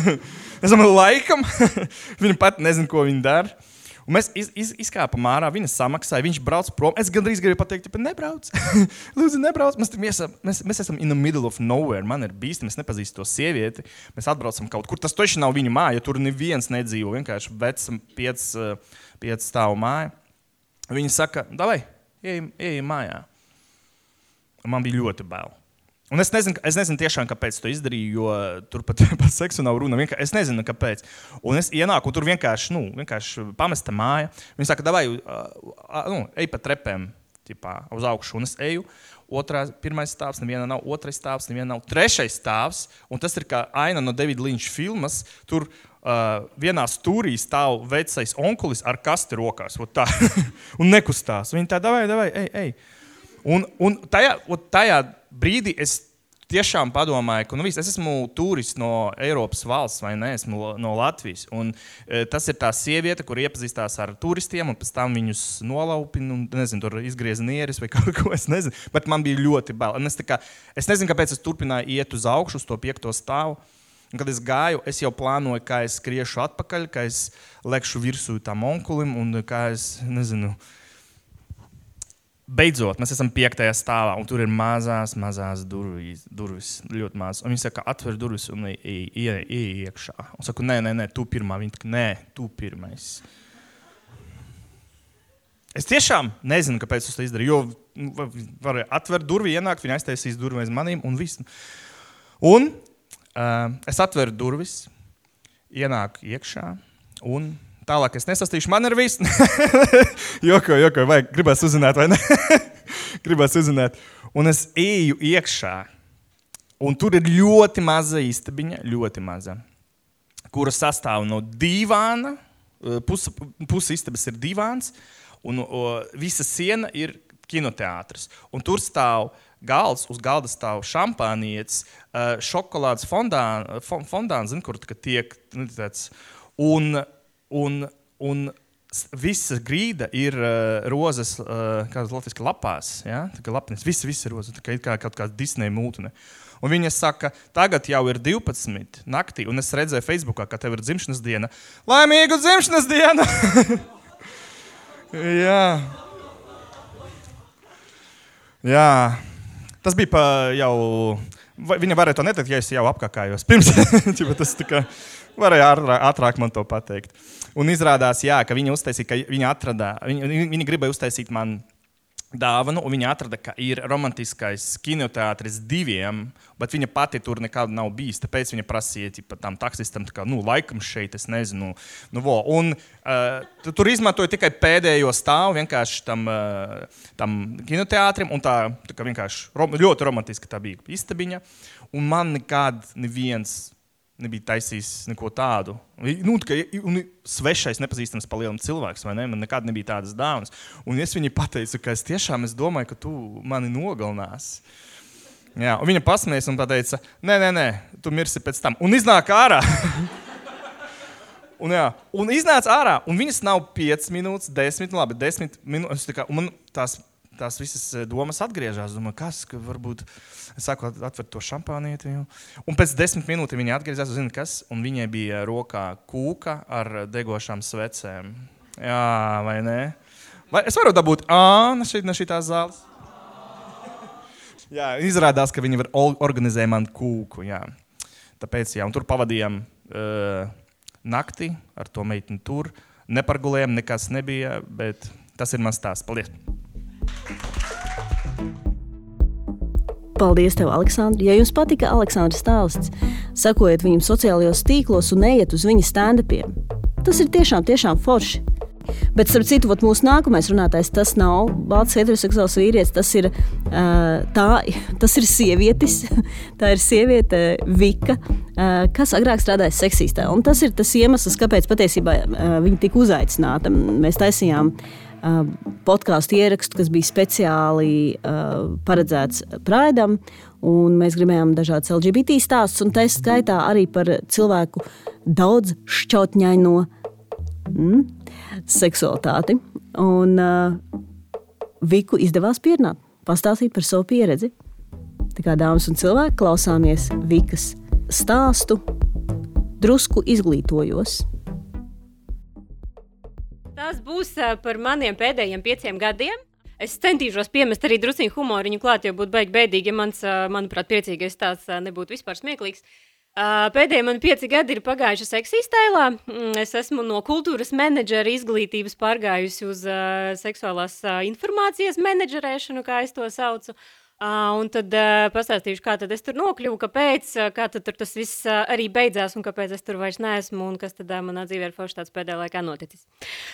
es domāju, laikam. viņa pat nezina, ko viņa dara. Un mēs iz, iz, izkāpām ārā, viņa samaksāja, viņš brauc prom. Es gandrīz gribēju pateikt, ka nebrauc. Lūdzu, nebrauc. Mēs, mēs, mēs, mēs esam in the middle of nowhere. Man ir bīstami, es nepazīstu to sievieti. Mēs atbraucam kaut kur. Tas taču nav viņa māja, tur neviens nedzīvo. Vienkārši vecs, piec, piec stāvu māja. Viņi saka, vai, ejam, ejam mājā. Man bija ļoti bail. Un es nezinu, es nezinu tiešām, kāpēc to izdarīju, jo tur pat par seksu nav runa. Vienkār, es nezinu, kāpēc. Un es ienāku, un tur vienkārši, nu, vienkārši pamesta māja. Viņi saka, vai, uh, nu, ej pa trepēm, tipā, uz augšu. Un es eju, otrā, pirmais stāvs, neviena nav, otrais stāvs, neviena nav, trešais stāvs. Un tas ir kā aina no Davida Līņša filmas. Tur uh, vienā stūrī stāv vecais onkulis ar kasti rokās, un nekustās. Viņi tā, vai, vai, ej, ej. Un, un tajā, tajā brīdī es tiešām padomāju, ka nu, viss, es esmu turists no Eiropas valsts, vai ne? Esmu no Latvijas. Un, e, tas ir tā sieviete, kur iepazīstās ar turistiem, un pēc tam viņus nolaupina, un nezinu, tur izgrieza nieres vai kaut ko nezinu. Bet man bija ļoti bail. Es, kā, es nezinu, kāpēc es turpināju iet uz augšu, uz to piekto stāvu. Un, kad es gāju, es jau plānoju, kā es skriešu atpakaļ, kā es lekšu virsū tam onkulim un kā es nezinu. Uh, Beidzot, mēs esam piektajā stāvā, un tur ir mazās, mazās durvis, durvis ļoti mazas. Viņi saka, atver durvis un ienāk iekšā. Un saku, nē, nē, nē, tu pirmā. Viņi saka, nē, tu pirmais. Es tiešām nezinu, kāpēc es to izdarīju. Jo nu, varēja atvērt durvis, ienākt, viņa aiztaisīs durvis manīm un viss. Un uh, es atveru durvis, ienāku iekšā. Un Tālāk es nesastīšu, man ir viss. joko, joko, vai gribēs uzzināt, vai ne? gribēs uzzināt. Un es eju iekšā. Un tur ir ļoti maza istabiņa, ļoti maza, kura sastāv no divāna. Puse pus istabas ir divāns, un o, visa siena ir kinoteātris. Un tur stāv galds, uz galda stāv šampānietis, šokolādes fondāns, fondāns zin, kur tiek nu, tāds. Un Un, un visa grīda ir uh, rozes, uh, kādas latviešu lapās. Ja? Tā kā lapnis, viss, viss ir rozes, tā kā, kā kaut kāda Disneja mūtene. Un viņa saka, tagad jau ir 12 naktī, un es redzēju Facebookā, ka tev ir dzimšanas diena. Laimīgu dzimšanas dienu! Jā. Jā. Tas bija pa jau. Viņa varēja to neteikt, ja es jau apkāpājos. Pirms tas tā kā varēja ātrāk man to pateikt. Un izrādās, jā, ka viņi uztaisīja, ka viņi atrada, viņi, viņi gribēja uztaisīt man dāvanu, un viņa atrada, ka ir romantiskais kinoteātris diviem, bet viņa pati tur nekad nav bijis. Tāpēc viņa prasīja ķipa, tam taksistam, kā, nu, laikam šeit, es nezinu. Nu, vo. un, uh, tur izmantoja tikai pēdējo stāvu vienkārši tam, uh, tam kinoteātrim, un tā, tā vienkārši rom, ļoti romantiska tā bija istabiņa. Un man nekad neviens nebija taisījis neko tādu. Nu, ka, un svešais, nepazīstams par lielu cilvēku, vai ne? Man nekad nebija tādas dāvanas. Un es viņai pateicu, ka es tiešām es domāju, ka tu mani nogalinās. Jā, un viņa pasmējās un teica, nē, nē, nē, tu mirsi pēc tam. Un iznāk ārā. un, jā, un iznāca ārā, un viņas nav 5 minūtes, 10, nu labi, 10 minūtes. Kā, man tās, tās visas eh, domas atgriežas. Domāju, kas, ka varbūt. Sāku atvērt to šampānieti. Un pēc desmit minūtēm viņa atgriezās, zina, kas, un viņai bija rokā kūka ar degošām svecēm. Jā, vai ne? Vai es varu dabūt ānu no šīs zāles? Jā, izrādās, ka viņi var organizēt man kūku. Jā. Tāpēc, jā, tur pavadījām uh, nakti ar to meiteni tur. Nepargulējām, nekas nebija, bet tas ir mans stāsts. Paldies! Paldies, tev, Aleksandr. Ja jums patika Aleksandrs stāsts, sekojiet viņam sociālajos tīklos un ejiet uz viņa stand-upiem. Tas ir tiešām, tiešām forši. Bet, starp citu, mūsu nākamais runātājs tas nav balts heteroseksuāls vīrietis. Tas ir, uh, tā, tas ir sievietis. tā ir sieviete Vika, uh, kas agrāk strādāja seksistē. Un tas ir tas iemesls, kāpēc patiesībā uh, viņa tika uzaicināta. Mēs taisījām uh, podkāstu ierakstu, kas bija speciāli paredzēts Praidam. Mēs gribējām dažādas LGBT stāstus, un tā skaitā arī par cilvēku daudz šķautņaino mm, seksualitāti. Un uh, Viku izdevās pierunāt, pastāstīt par savu pieredzi. Tā kā dāmas un cilvēki klausāmies Vikas stāstu, drusku izglītojos. Tas būs par maniem pēdējiem pieciem gadiem. Es centīšos piemest arī drusku humoru viņu klāt, jo būtu baigi bēdīgi, ja mans, manuprāt, priecīgais stāsts nebūtu vispār smieklīgs. Pēdējie man pieci gadi ir pagājuši seksistēlā. Mm, Es esmu no kultūras menedžera izglītības pārgājusi uz seksuālās informācijas menedžerēšanu, kā es to saucu. Uh, un tad uh, pastāstīšu, kā tad es tur nokļuvu, kāpēc, uh, kā tad tur tas viss uh, arī beidzās un kāpēc es tur vairs neesmu un kas tad uh, manā dzīvē ir forši tāds pēdējā laikā noticis.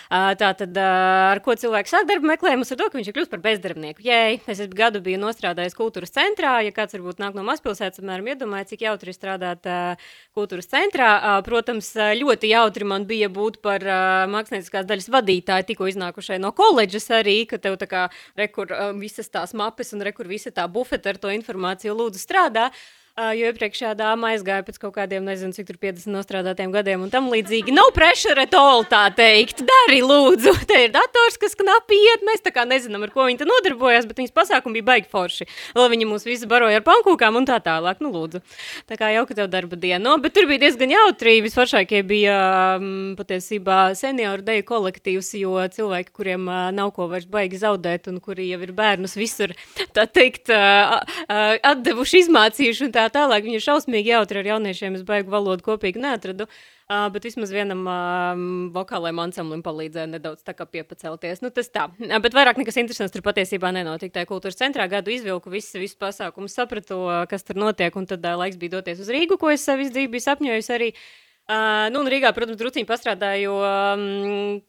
Uh, tā tad, uh, ar ko cilvēks sāk darbu meklējumus, ar to, ka viņš ir kļūst par bezdarbnieku. Jē, es gadu biju nostrādājis kultūras centrā, ja kāds varbūt nāk no mazpilsētas, apmēram iedomājas, cik jautri ir strādāt uh, kultūras centrā. Uh, protams, uh, ļoti jautri man bija būt par uh, mākslinieckās daļas vadītāju, tikko iznākušai no koledžas arī, ka tev tā kā rekur uh, visas tās mapes un rekur visa tā bufete ar to informāciju lūdzu strādā. Uh, jo iepriekšējā dāma aizgāja pēc kaut kādiem, nezinu, cik tur 50 nostrādātiem gadiem, un tam līdzīgi. No pressure at all, tā teikt. Dari, lūdzu, te ir dators, kas knapi iet. Mēs tā kā nezinām, ar ko viņi te nodarbojās, bet viņas pasākumi bija baigi forši. Vēl viņi mūs visi baroja ar pankūkām un tā tālāk. Nu, lūdzu. Tā kā jauka tev darba diena. No, bet tur bija diezgan jautri. Visvaršākie bija um, patiesībā senioru deju kolektīvs, jo cilvēki, kuriem uh, nav ko vairs baigi zaudēt, un kuri jau ir bērnus visur, tā teikt, uh, uh, atdevuši, izmācījuši un tā tālāk. Viņi ir šausmīgi jautri ar jauniešiem. Es baigu valodu kopīgi neatradu. Uh, bet vismaz vienam uh, vokālajam ansamblim palīdzēja nedaudz tā kā piepacelties. Nu, tas tā. Uh, bet vairāk nekas interesants tur patiesībā nenotika. Tajā kultūras centrā gadu izvilku visu, visu pasākumu, sapratu, kas tur notiek, un tad uh, laiks bija doties uz Rīgu, ko es savu dzīvi biju sapņojusi arī. Uh, nu, un Rīgā, protams, druskuļi pastrādāju um,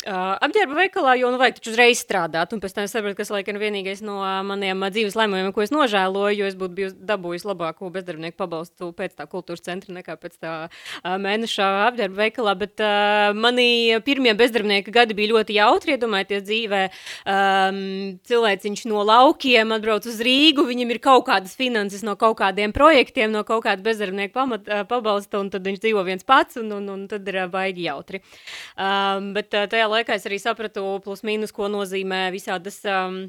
uh, apģērba veikalā, jo nu, vajag taču uzreiz strādāt. Un pēc tam es sapratu, ka tas laikam vienīgais no uh, maniem uh, dzīves lēmumiem, ko es nožēloju, jo es būtu bijusi dabūjusi labāko bezdarbnieku pabalstu pēc tā kultūras centra nekā pēc tā uh, mēneša apģērba veikalā. Bet uh, mani pirmie bezdarbnieka gadi bija ļoti jautri. Iedomājieties, dzīvē um, cilvēciņš no laukiem atbrauc uz Rīgu, viņam ir kaut kādas finanses no kaut kādiem projektiem, no kaut kāda bezdarbnieka pamat, uh, pabalsta, un tad viņš dzīvo viens pats. Un, un, un tad ir baigi jautri. Um, bet tajā laikā es arī sapratu, plus mīnus, ko nozīmē visādas. Um,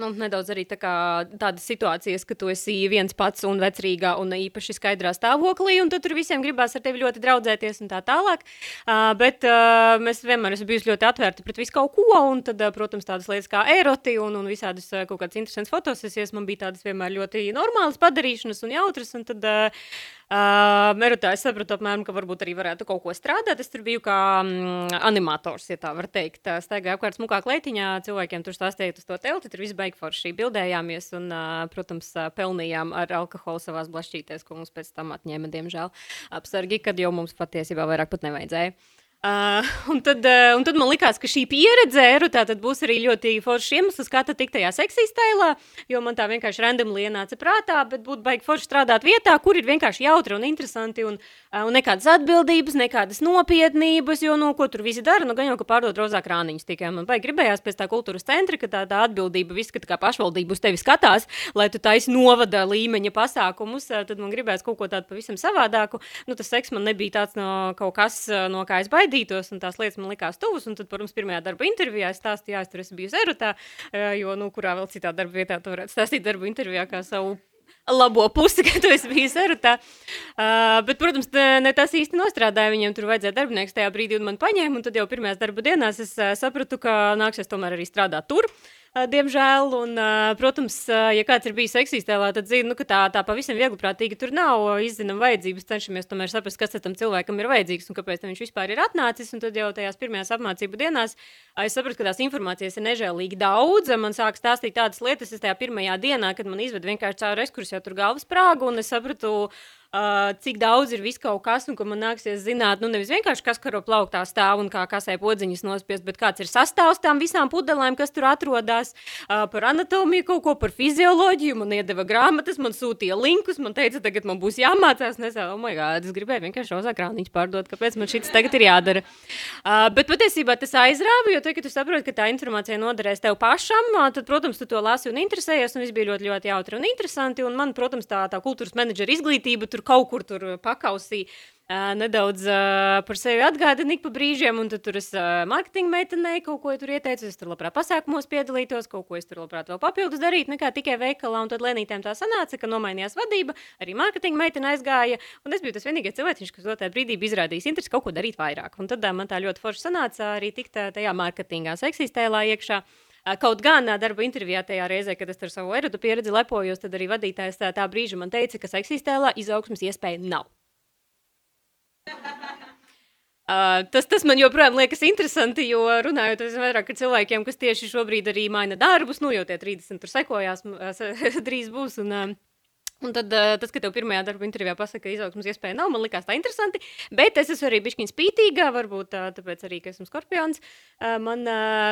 Nu, nedaudz arī tā tādas situācijas, ka tu esi viens pats un vecrīgā un īpaši skaidrā stāvoklī, un tur visiem gribās ar tevi ļoti draudzēties un tā tālāk. Uh, bet uh, mēs vienmēr esam bijuši ļoti atvērti pret visu kaut ko, un tad, uh, protams, tādas lietas kā eroti un, un visādas uh, kaut kādas interesantas fotosesijas man bija tādas vienmēr ļoti normālas padarīšanas un jautras, un tad uh, Uh, Merutā es sapratu, apmēram, ka varbūt arī varētu kaut ko strādāt. Es tur biju kā mm, animators, ja tā var teikt. Staigāju apkārt smukā kleitiņā, cilvēkiem tur stāstīja uz to telti, tur viss beig forši bildējāmies un, protams, pelnījām ar alkoholu savās blašķītēs, ko mums pēc tam atņēma, diemžēl, apsargi, kad jau mums patiesībā vairāk pat nevajadzēja. Uh, un, tad, uh, un tad man likās, ka šī pieredze erotā būs arī ļoti foršs iemesls, kā tikt tajā seksīs tēlā, jo man tā vienkārši randomly ienāca prātā, bet būtu baigi forši strādāt vietā, kur ir vienkārši jautri un interesanti un, uh, un nekādas atbildības, nekādas nopietnības, jo, nu, ko tur visi dara, nu, gan jau, ka pārdod rozā krāniņus tikai. Man baigi gribējās pēc tā kultūras centra, ka tā, tā atbildība viss, ka tā kā pašvaldība uz tevi skatās, lai tu taisi novada līmeņa pasākumus, uh, tad man gribējās kaut ko tādu pavisam savādāku. Nu, tas seks man nebija tāds no kaut kas, uh, no kā es baidījos baidītos, un tās lietas man likās tuvas. Tad, protams, pirmajā darba intervijā es stāstīju, ka tur esmu bijusi erotā, jo, nu, kurā vēl citā darba vietā tu varētu stāstīt darba intervijā kā savu labo pusi, ka tu esi bijis erotā. Uh, bet, protams, ne, tas īsti nostrādāja. Viņiem tur vajadzēja darbinieks tajā brīdī, un man paņēma. Un tad jau pirmajās darba dienās es uh, sapratu, ka nāksies tomēr arī strādāt tur. Uh, diemžēl, un, uh, protams, uh, ja kāds ir bijis seksistēlā, tad zina, nu, ka tā, tā pavisam viegliprātīgi tur nav. Izzinām vajadzības, cenšamies tomēr saprast, kas tam cilvēkam ir vajadzīgs un kāpēc viņš vispār ir atnācis. Un tad jau tajās pirmajās apmācību dienās es sapratu, ka tās informācijas ir nežēlīgi daudz. Man sāk stāstīt tādas lietas, es tajā pirmajā dienā, kad man izved vienkārši cauri ekskursiju, tur galvas prāgu, un es sapratu, Uh, cik daudz ir viss kaut kas, un ka man nāksies zināt, nu, nevis vienkārši kas karo plauktā stāv un kā kasē podziņas nospiest, bet kāds ir sastāvs tām visām pudelēm, kas tur atrodas, uh, par anatomiju, kaut ko par fizioloģiju. Man iedeva grāmatas, man sūtīja linkus, man teica, tagad man būs jāmācās. Es domāju, oh, my God, es gribēju vienkārši rozā krāniņš pārdot, kāpēc man šis tagad ir jādara. Uh, bet patiesībā tas aizrāva, jo tagad tu saproti, ka tā informācija noderēs tev pašam, uh, tad, protams, tu to lasi un interesējies, un viss bija ļoti, ļoti jautri un interesanti. Un man, protams, tā, tā kultūras menedžera izglītība tur kaut kur tur pakausī. Uh, nedaudz uh, par sevi atgādina ik pa brīžiem, un tur es uh, mārketinga meitenei kaut ko tur ieteicu. Es tur labprāt pasākumos piedalītos, kaut ko es tur labprāt vēl papildus darītu, nekā tikai veikalā. Un tad lēnītēm tā sanāca, ka nomainījās vadība, arī mārketinga meitene aizgāja. Un es biju tas vienīgais cilvēks, kas tajā brīdī izrādījis interesi kaut ko darīt vairāk. Un tad uh, man tā ļoti forši sanāca arī tikt uh, tajā mārketingā, seksistēlā iekšā. Kaut gan darba intervijā tajā reizē, kad es ar savu erotu pieredzi lepojos, tad arī vadītājs tā, tā brīža man teica, ka seksistēlā izaugsmas iespēja nav. Uh, tas, tas man joprojām liekas interesanti, jo runājot vairāk ar cilvēkiem, kas tieši šobrīd arī maina darbus, nu jau tie 30 tur sekojās, drīz būs. Un, uh, Un tad, uh, tas, ka tev pirmajā darba intervijā pasaka, ka izaugsmas iespēja nav, man likās tā interesanti. Bet es esmu arī bišķiņa spītīga, varbūt uh, tāpēc arī, ka esmu skorpions. Uh, man,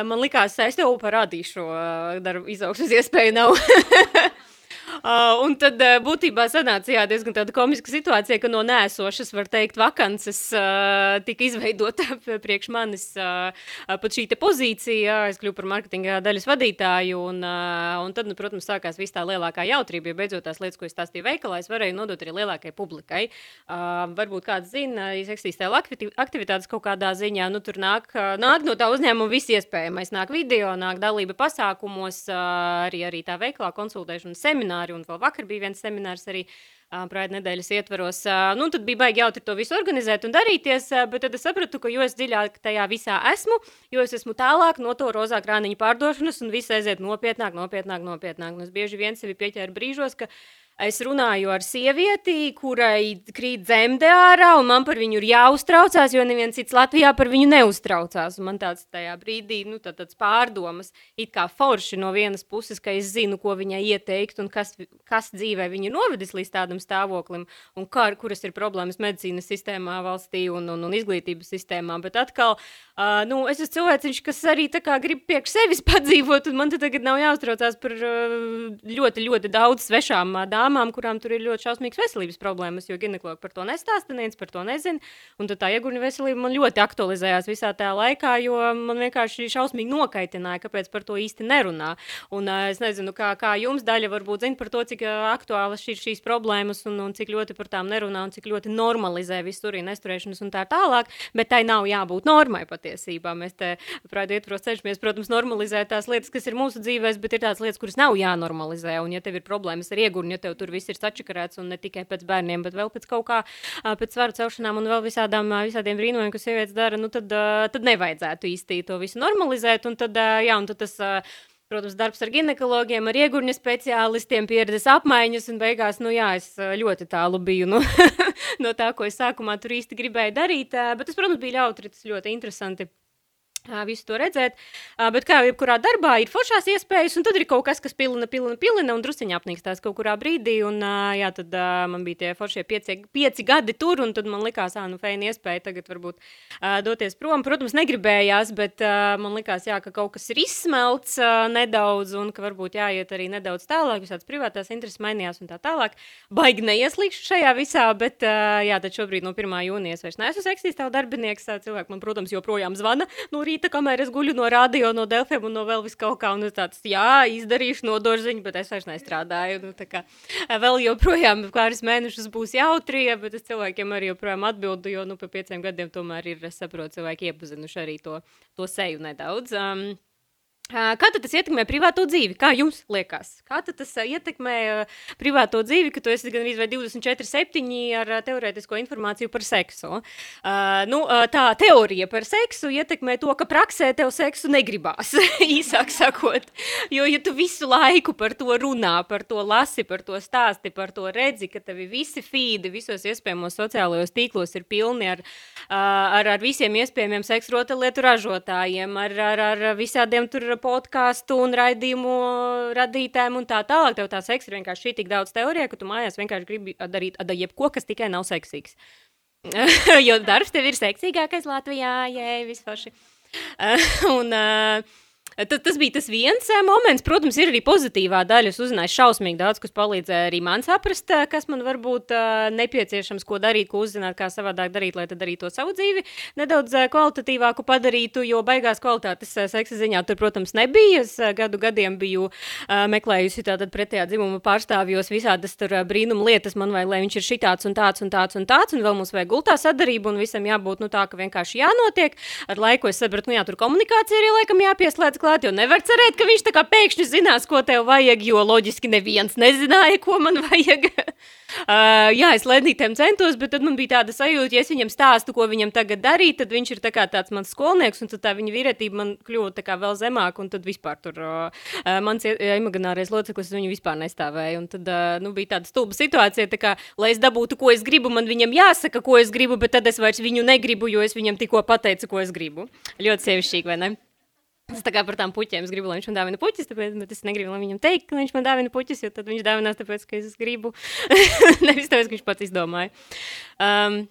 man likās, es tev parādīšu, uh, darba izaugsmas iespēju nav. Uh, un tad uh, būtībā sanāca jā, diezgan tāda komiska situācija, ka no nēsošas, var teikt, vakances uh, tika izveidota priekš manis uh, pat šī pozīcija. Es kļuvu par marketinga daļas vadītāju, un, uh, un tad, nu, protams, sākās viss tā lielākā jautrība, jo beidzot tās lietas, ko es stāstīju veikalā, es varēju nodot arī lielākai publikai. Uh, varbūt kāds zina, ja eksistē aktivitātes kaut kādā ziņā, nu, tur nāk, nāk no tā uzņēmuma viss iespējamais. Nāk video, nāk dalība pasākumos, uh, arī, arī tā veikalā konsultēšana semināri semināri, un vēl vakar bija viens seminārs arī uh, Praida nedēļas ietvaros. Uh, nu, tad bija baigi jautri to visu organizēt un darīties, uh, bet tad es sapratu, ka jo es dziļāk tajā visā esmu, jo es esmu tālāk no to rozā krāniņa pārdošanas, un viss aiziet nopietnāk, nopietnāk, nopietnāk. Un es bieži vien sevi pieķēru brīžos, ka Es runāju ar sievieti, kurai krīt dzemde ārā, un man par viņu ir jāuztraucās, jo neviens cits Latvijā par viņu neuztraucās. Un man tāds tajā brīdī nu, tā, tāds pārdomas, it kā forši no vienas puses, ka es zinu, ko viņai ieteikt, un kas, kas dzīvē viņu novedis līdz tādam stāvoklim, un kā, kuras ir problēmas medicīnas sistēmā valstī un, un, un izglītības sistēmā. Bet atkal, uh, nu, es esmu cilvēciņš, kas arī grib priekš sevis padzīvot, un man tagad nav jāuztraucās par uh, ļoti, ļoti daudz svešām dāmām dāmām, kurām tur ir ļoti šausmīgas veselības problēmas, jo ginekologi par to nestāsta, neviens par to nezina. Un tā iegurņa veselība man ļoti aktualizējās visā tajā laikā, jo man vienkārši šausmīgi nokaitināja, kāpēc par to īsti nerunā. Un uh, es nezinu, kā, kā jums daļa varbūt zina par to, cik uh, aktuālas ir šīs problēmas un, un cik ļoti par tām nerunā un cik ļoti normalizē visu urīna nesturēšanas un tā tālāk, bet tai nav jābūt normai patiesībā. Mēs te, prātā, ietvaros cenšamies, protams, normalizēt tās lietas, kas ir mūsu dzīvēs, bet ir tādas lietas, kuras nav jānormalizē. Un, ja tev ir problēmas ar iegurņu, ja tev tur viss ir sačakarēts un ne tikai pēc bērniem, bet vēl pēc kaut kā, pēc svaru celšanām un vēl visādām, visādiem brīnumiem, ko sievietes dara, nu tad, tad nevajadzētu īsti to visu normalizēt. Un tad, jā, un tad tas, protams, darbs ar ginekologiem, ar iegurņa speciālistiem, pieredzes apmaiņas, un beigās, nu jā, es ļoti tālu biju nu, no tā, ko es sākumā tur īsti gribēju darīt, bet tas, protams, bija ļautri, tas ļoti interesanti visu to redzēt. Bet kā jau jebkurā darbā ir foršās iespējas, un tad ir kaut kas, kas pilina, pilina, pilina un drusciņā apnīkstās kaut kurā brīdī. Un, jā, tad man bija tie foršie pieci, pieci gadi tur, un tad man likās, ah, nu, feina iespēja tagad varbūt doties prom. Protams, negribējās, bet man likās, jā, ka kaut kas ir izsmelts nedaudz, un ka varbūt jāiet arī nedaudz tālāk, visādas privātās intereses mainījās un tā tālāk. Baigi neieslīgšu šajā visā, bet jā, tad šobrīd no 1. jūnijas vairs neesmu seksīs tev darbinieks. Cilvēki man, protams, joprojām zvana. Nu, rīta, kamēr es guļu no radio, no Delfiem un no vēl vis kaut kā. Un es tāds, jā, izdarīšu nodorziņu, bet es vairs nestrādāju. Nu, tā kā vēl joprojām pāris mēnešus būs jautrie, bet es cilvēkiem arī joprojām atbildu, jo, nu, pa pieciem gadiem tomēr ir, es saprotu, cilvēki iepazinuši arī to, to seju nedaudz. Um, Kā tas ietekmē privāto dzīvi? Kā jums liekas? Kā tas ietekmē privāto dzīvi, ka tu esi gan 24-7 ar teorētisko informāciju par seksu? Uh, nu, tā teorija par seksu ietekmē to, ka praksē tev seksu negribās, īsāk sakot. Jo, ja tu visu laiku par to runā, par to lasi, par to stāsti, par to redzi, ka tevi visi feedi visos iespējamos sociālajos tīklos ir pilni ar, ar, ar visiem iespējamiem seksu rotaļlietu ražotājiem, ar, ar, ar visādiem tur podkāstu un raidījumu radītājiem un tā tālāk. Tev tā seksa ir vienkārši tik daudz teorija, ka tu mājās vienkārši gribi darīt jebko, kas tikai nav seksīgs. jo darbs tev ir seksīgākais Latvijā, jē, vispār. un, uh, Tas, tas bija tas viens uh, moments. Protams, ir arī pozitīvā daļa. Es uzzināju šausmīgi daudz, kas palīdzēja arī man saprast, uh, kas man varbūt uh, nepieciešams, ko darīt, ko uzzināt, kā savādāk darīt, lai tad arī to savu dzīvi nedaudz kvalitatīvāku padarītu. Jo beigās kvalitātes seksa ziņā tur, protams, nebija. Es gadu gadiem biju meklējusi tātad pretējā dzimuma pārstāvjos visādas tur brīnuma lietas man vai lai viņš ir šitāds un tāds un tāds un tāds, un vēl mums vajag gultā sadarību, un visam jābūt nu, tā, ka vienkārši jānotiek. Ar laiku es sapratu, nu jā, tur komunikācija arī laikam jāpieslēdz klāt, jo nevar cerēt, ka viņš tā kā pēkšņi zinās, ko tev vajag, jo loģiski neviens nezināja, ko man vajag. uh, jā, es lednītēm centos, bet tad man bija tāda sajūta, ja es viņam stāstu, ko viņam tagad darīt, tad viņš ir tā kā tāds mans skolnieks, un tad tā viņa vīrietība man kļuva tā kā vēl zemāk, un tad vispār tur uh, mans imaginārais loceklis viņu vispār nestāvēja, un tad, uh, nu, bija tāda stulba situācija, tā kā, lai es dabūtu, ko es gribu, man viņam jāsaka, ko es gribu, bet tad es vairs viņu negribu, jo es viņam tikko pateicu, ko es gribu. Ļoti sievišķīgi, vai ne? Es tā kā par tām puķiem, es gribu, lai viņš man dāvina puķis, tāpēc, bet es negribu, lai viņam teikt, ka viņš man dāvina puķis, jo tad viņš dāvinās tāpēc, ka es gribu. Nevis tāpēc, ka viņš pats izdomāja. Um,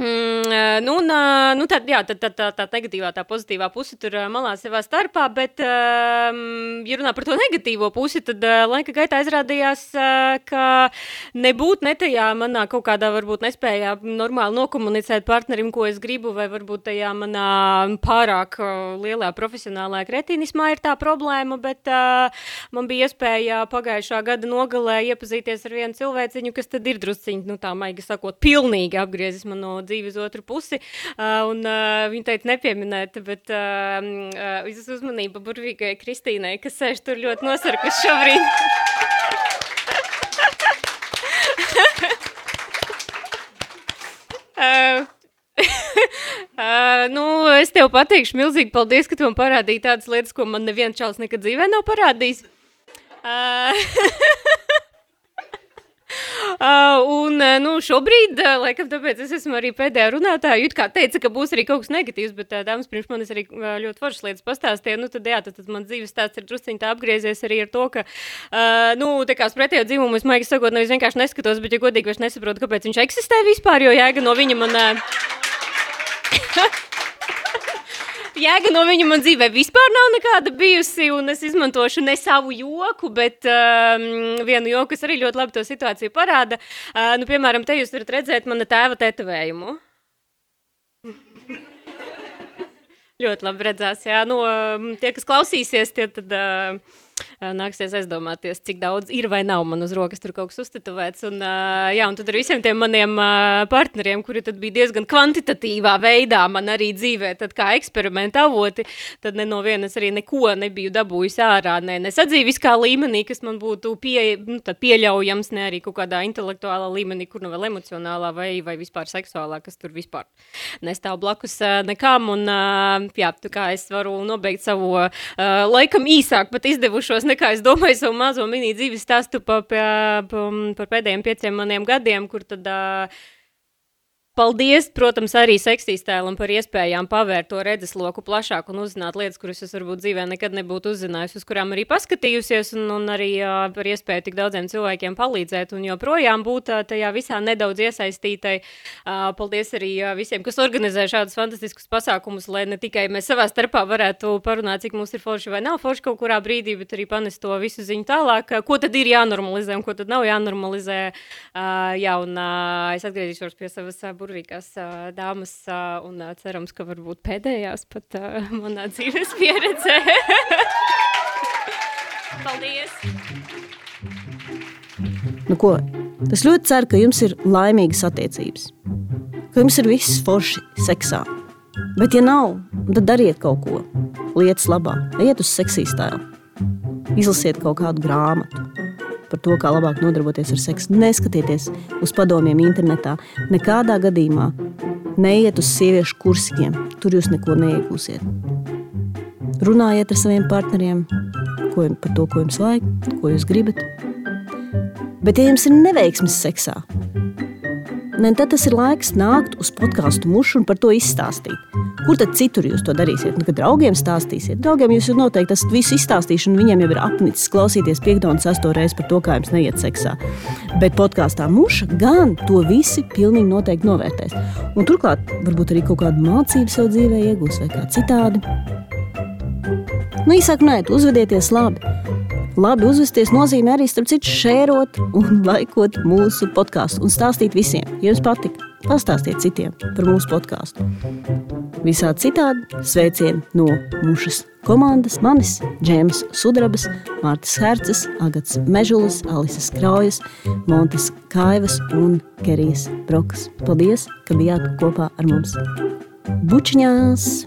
Mm, nu, un, nu, tad, jā, tad, tad, tā, tā negatīvā, tā pozitīvā puse tur malā savā starpā, bet, um, ja runā par to negatīvo pusi, tad uh, laika gaitā izrādījās, uh, ka nebūt ne tajā manā kaut kādā varbūt nespējā normāli nokomunicēt partnerim, ko es gribu, vai varbūt tajā manā pārāk uh, lielā profesionālā kretīnismā ir tā problēma, bet uh, man bija iespēja pagājušā gada nogalē iepazīties ar vienu cilvēciņu, kas tad ir drusciņi, nu tā maigi sakot, pilnīgi apgriezis man no dzīvi uz otru pusi. Uh, un, uh, viņa teica, nepieminēt, bet uh, uh, uzmanība burvīgai Kristīnai, kas sēž tur ļoti nosarkus šobrīd. uh, Uh, nu, es tev pateikšu, milzīgi paldies, ka tu man parādīji tādas lietas, ko man neviens čels nekad dzīvē nav parādījis. Uh, Uh, un, uh, nu, šobrīd, uh, laikam, tāpēc es esmu arī pēdējā runātāja. Jūt kā teica, ka būs arī kaut kas negatīvs, bet uh, dāmas pirms manis arī uh, ļoti foršas lietas pastāstīja. Nu, tad, jā, tad, tad man dzīves stāsts ir drusciņi tā apgriezies arī ar to, ka, uh, nu, tā kā pretējo dzīvumu es, maigi sakot, nevis vienkārši neskatos, bet, ja godīgi, es nesaprotu, kāpēc viņš eksistē vispār, jo jēga no viņa man... Uh, jēga no viņa man dzīvē vispār nav nekāda bijusi, un es izmantošu ne savu joku, bet um, vienu joku, kas arī ļoti labi to situāciju parāda. Uh, nu, piemēram, te jūs varat redzēt mana tēva tetovējumu. ļoti labi redzās, jā. Nu, um, tie, kas klausīsies, tie tad... Uh, nāksies aizdomāties, cik daudz ir vai nav man uz rokas tur kaut kas uztetovēts. Un, jā, un tad ar visiem tiem maniem partneriem, kuri tad bija diezgan kvantitatīvā veidā man arī dzīvē, tad kā eksperimenta avoti, tad ne no vienas arī neko nebiju dabūjusi ārā, ne, ne sadzīviskā līmenī, kas man būtu pie, nu, pieļaujams, ne arī kaut kādā intelektuālā līmenī, kur nu vēl emocionālā vai, vai vispār seksuālā, kas tur vispār nestāv blakus nekam. Un, jā, kā es varu nobeigt savu laikam īsāk pat izdevušos nekā es domāju savu mazo mini dzīves stāstu pa, pa, pa, par pēdējiem pieciem maniem gadiem, kur tad uh, Paldies, protams, arī seksistēlam par iespējām pavērt to redzesloku plašāk un uzzināt lietas, kuras es varbūt dzīvē nekad nebūtu uzzinājusi, uz kurām arī paskatījusies, un, un arī uh, par iespēju tik daudziem cilvēkiem palīdzēt un joprojām būt uh, tajā visā nedaudz iesaistītai. Uh, paldies arī uh, visiem, kas organizē šādus fantastiskus pasākumus, lai ne tikai mēs savā starpā varētu parunāt, cik mums ir forši vai nav forši kaut kurā brīdī, bet arī panest to visu ziņu tālāk, uh, ko tad ir jānormalizē un ko tad nav jānormalizē. Uh, jā, un uh, es atgriezīšos pie savas uh, burvīgās uh, dāmas uh, un uh, cerams, ka varbūt pēdējās pat uh, manā dzīves pieredzē. Paldies! Nu ko, es ļoti ceru, ka jums ir laimīgas attiecības, ka jums ir viss forši seksā. Bet, ja nav, tad dariet kaut ko lietas labā. Ejiet uz seksīstāju, izlasiet kaut kādu grāmatu, par to, kā labāk nodarboties ar seksu. Neskatieties uz padomiem internetā. Nekādā gadījumā neiet uz sieviešu kursiem. Tur jūs neko neiegūsiet. Runājiet ar saviem partneriem ko, par to, ko jums vajag, ko jūs gribat. Bet, ja jums ir neveiksmes seksā, ne, tad tas ir laiks nākt uz podkāstu mušu un par to izstāstīt. Kur tad citur jūs to darīsiet? Nu, kad draugiem stāstīsiet, draugiem jūs noteikti esat visu izstāstījuši, un viņiem jau ir apnicis klausīties piekto un sesto reizi par to, kā jums neiet seksā. Bet podkāstā muša gan to visi pilnīgi noteikti novērtēs. Un turklāt varbūt arī kaut kādu mācību sev dzīvē iegūs vai kā citādi. Nu, īsāk, nē, uzvedieties labi. Labi uzvesties nozīmē arī, starp citu, šērot un laikot mūsu podkāstu un stāstīt visiem. Ja jums patika, pastāstiet citiem par mūsu podkāstu. Visā citādi sveicieni no mušas komandas manis, Džēmas Sudrabas, Mārtas Herces, Agats Mežulis, Alises Kraujas, Montes Kaivas un Kerijas Brokas. Paldies, ka bijāt kopā ar mums! Bučiņās!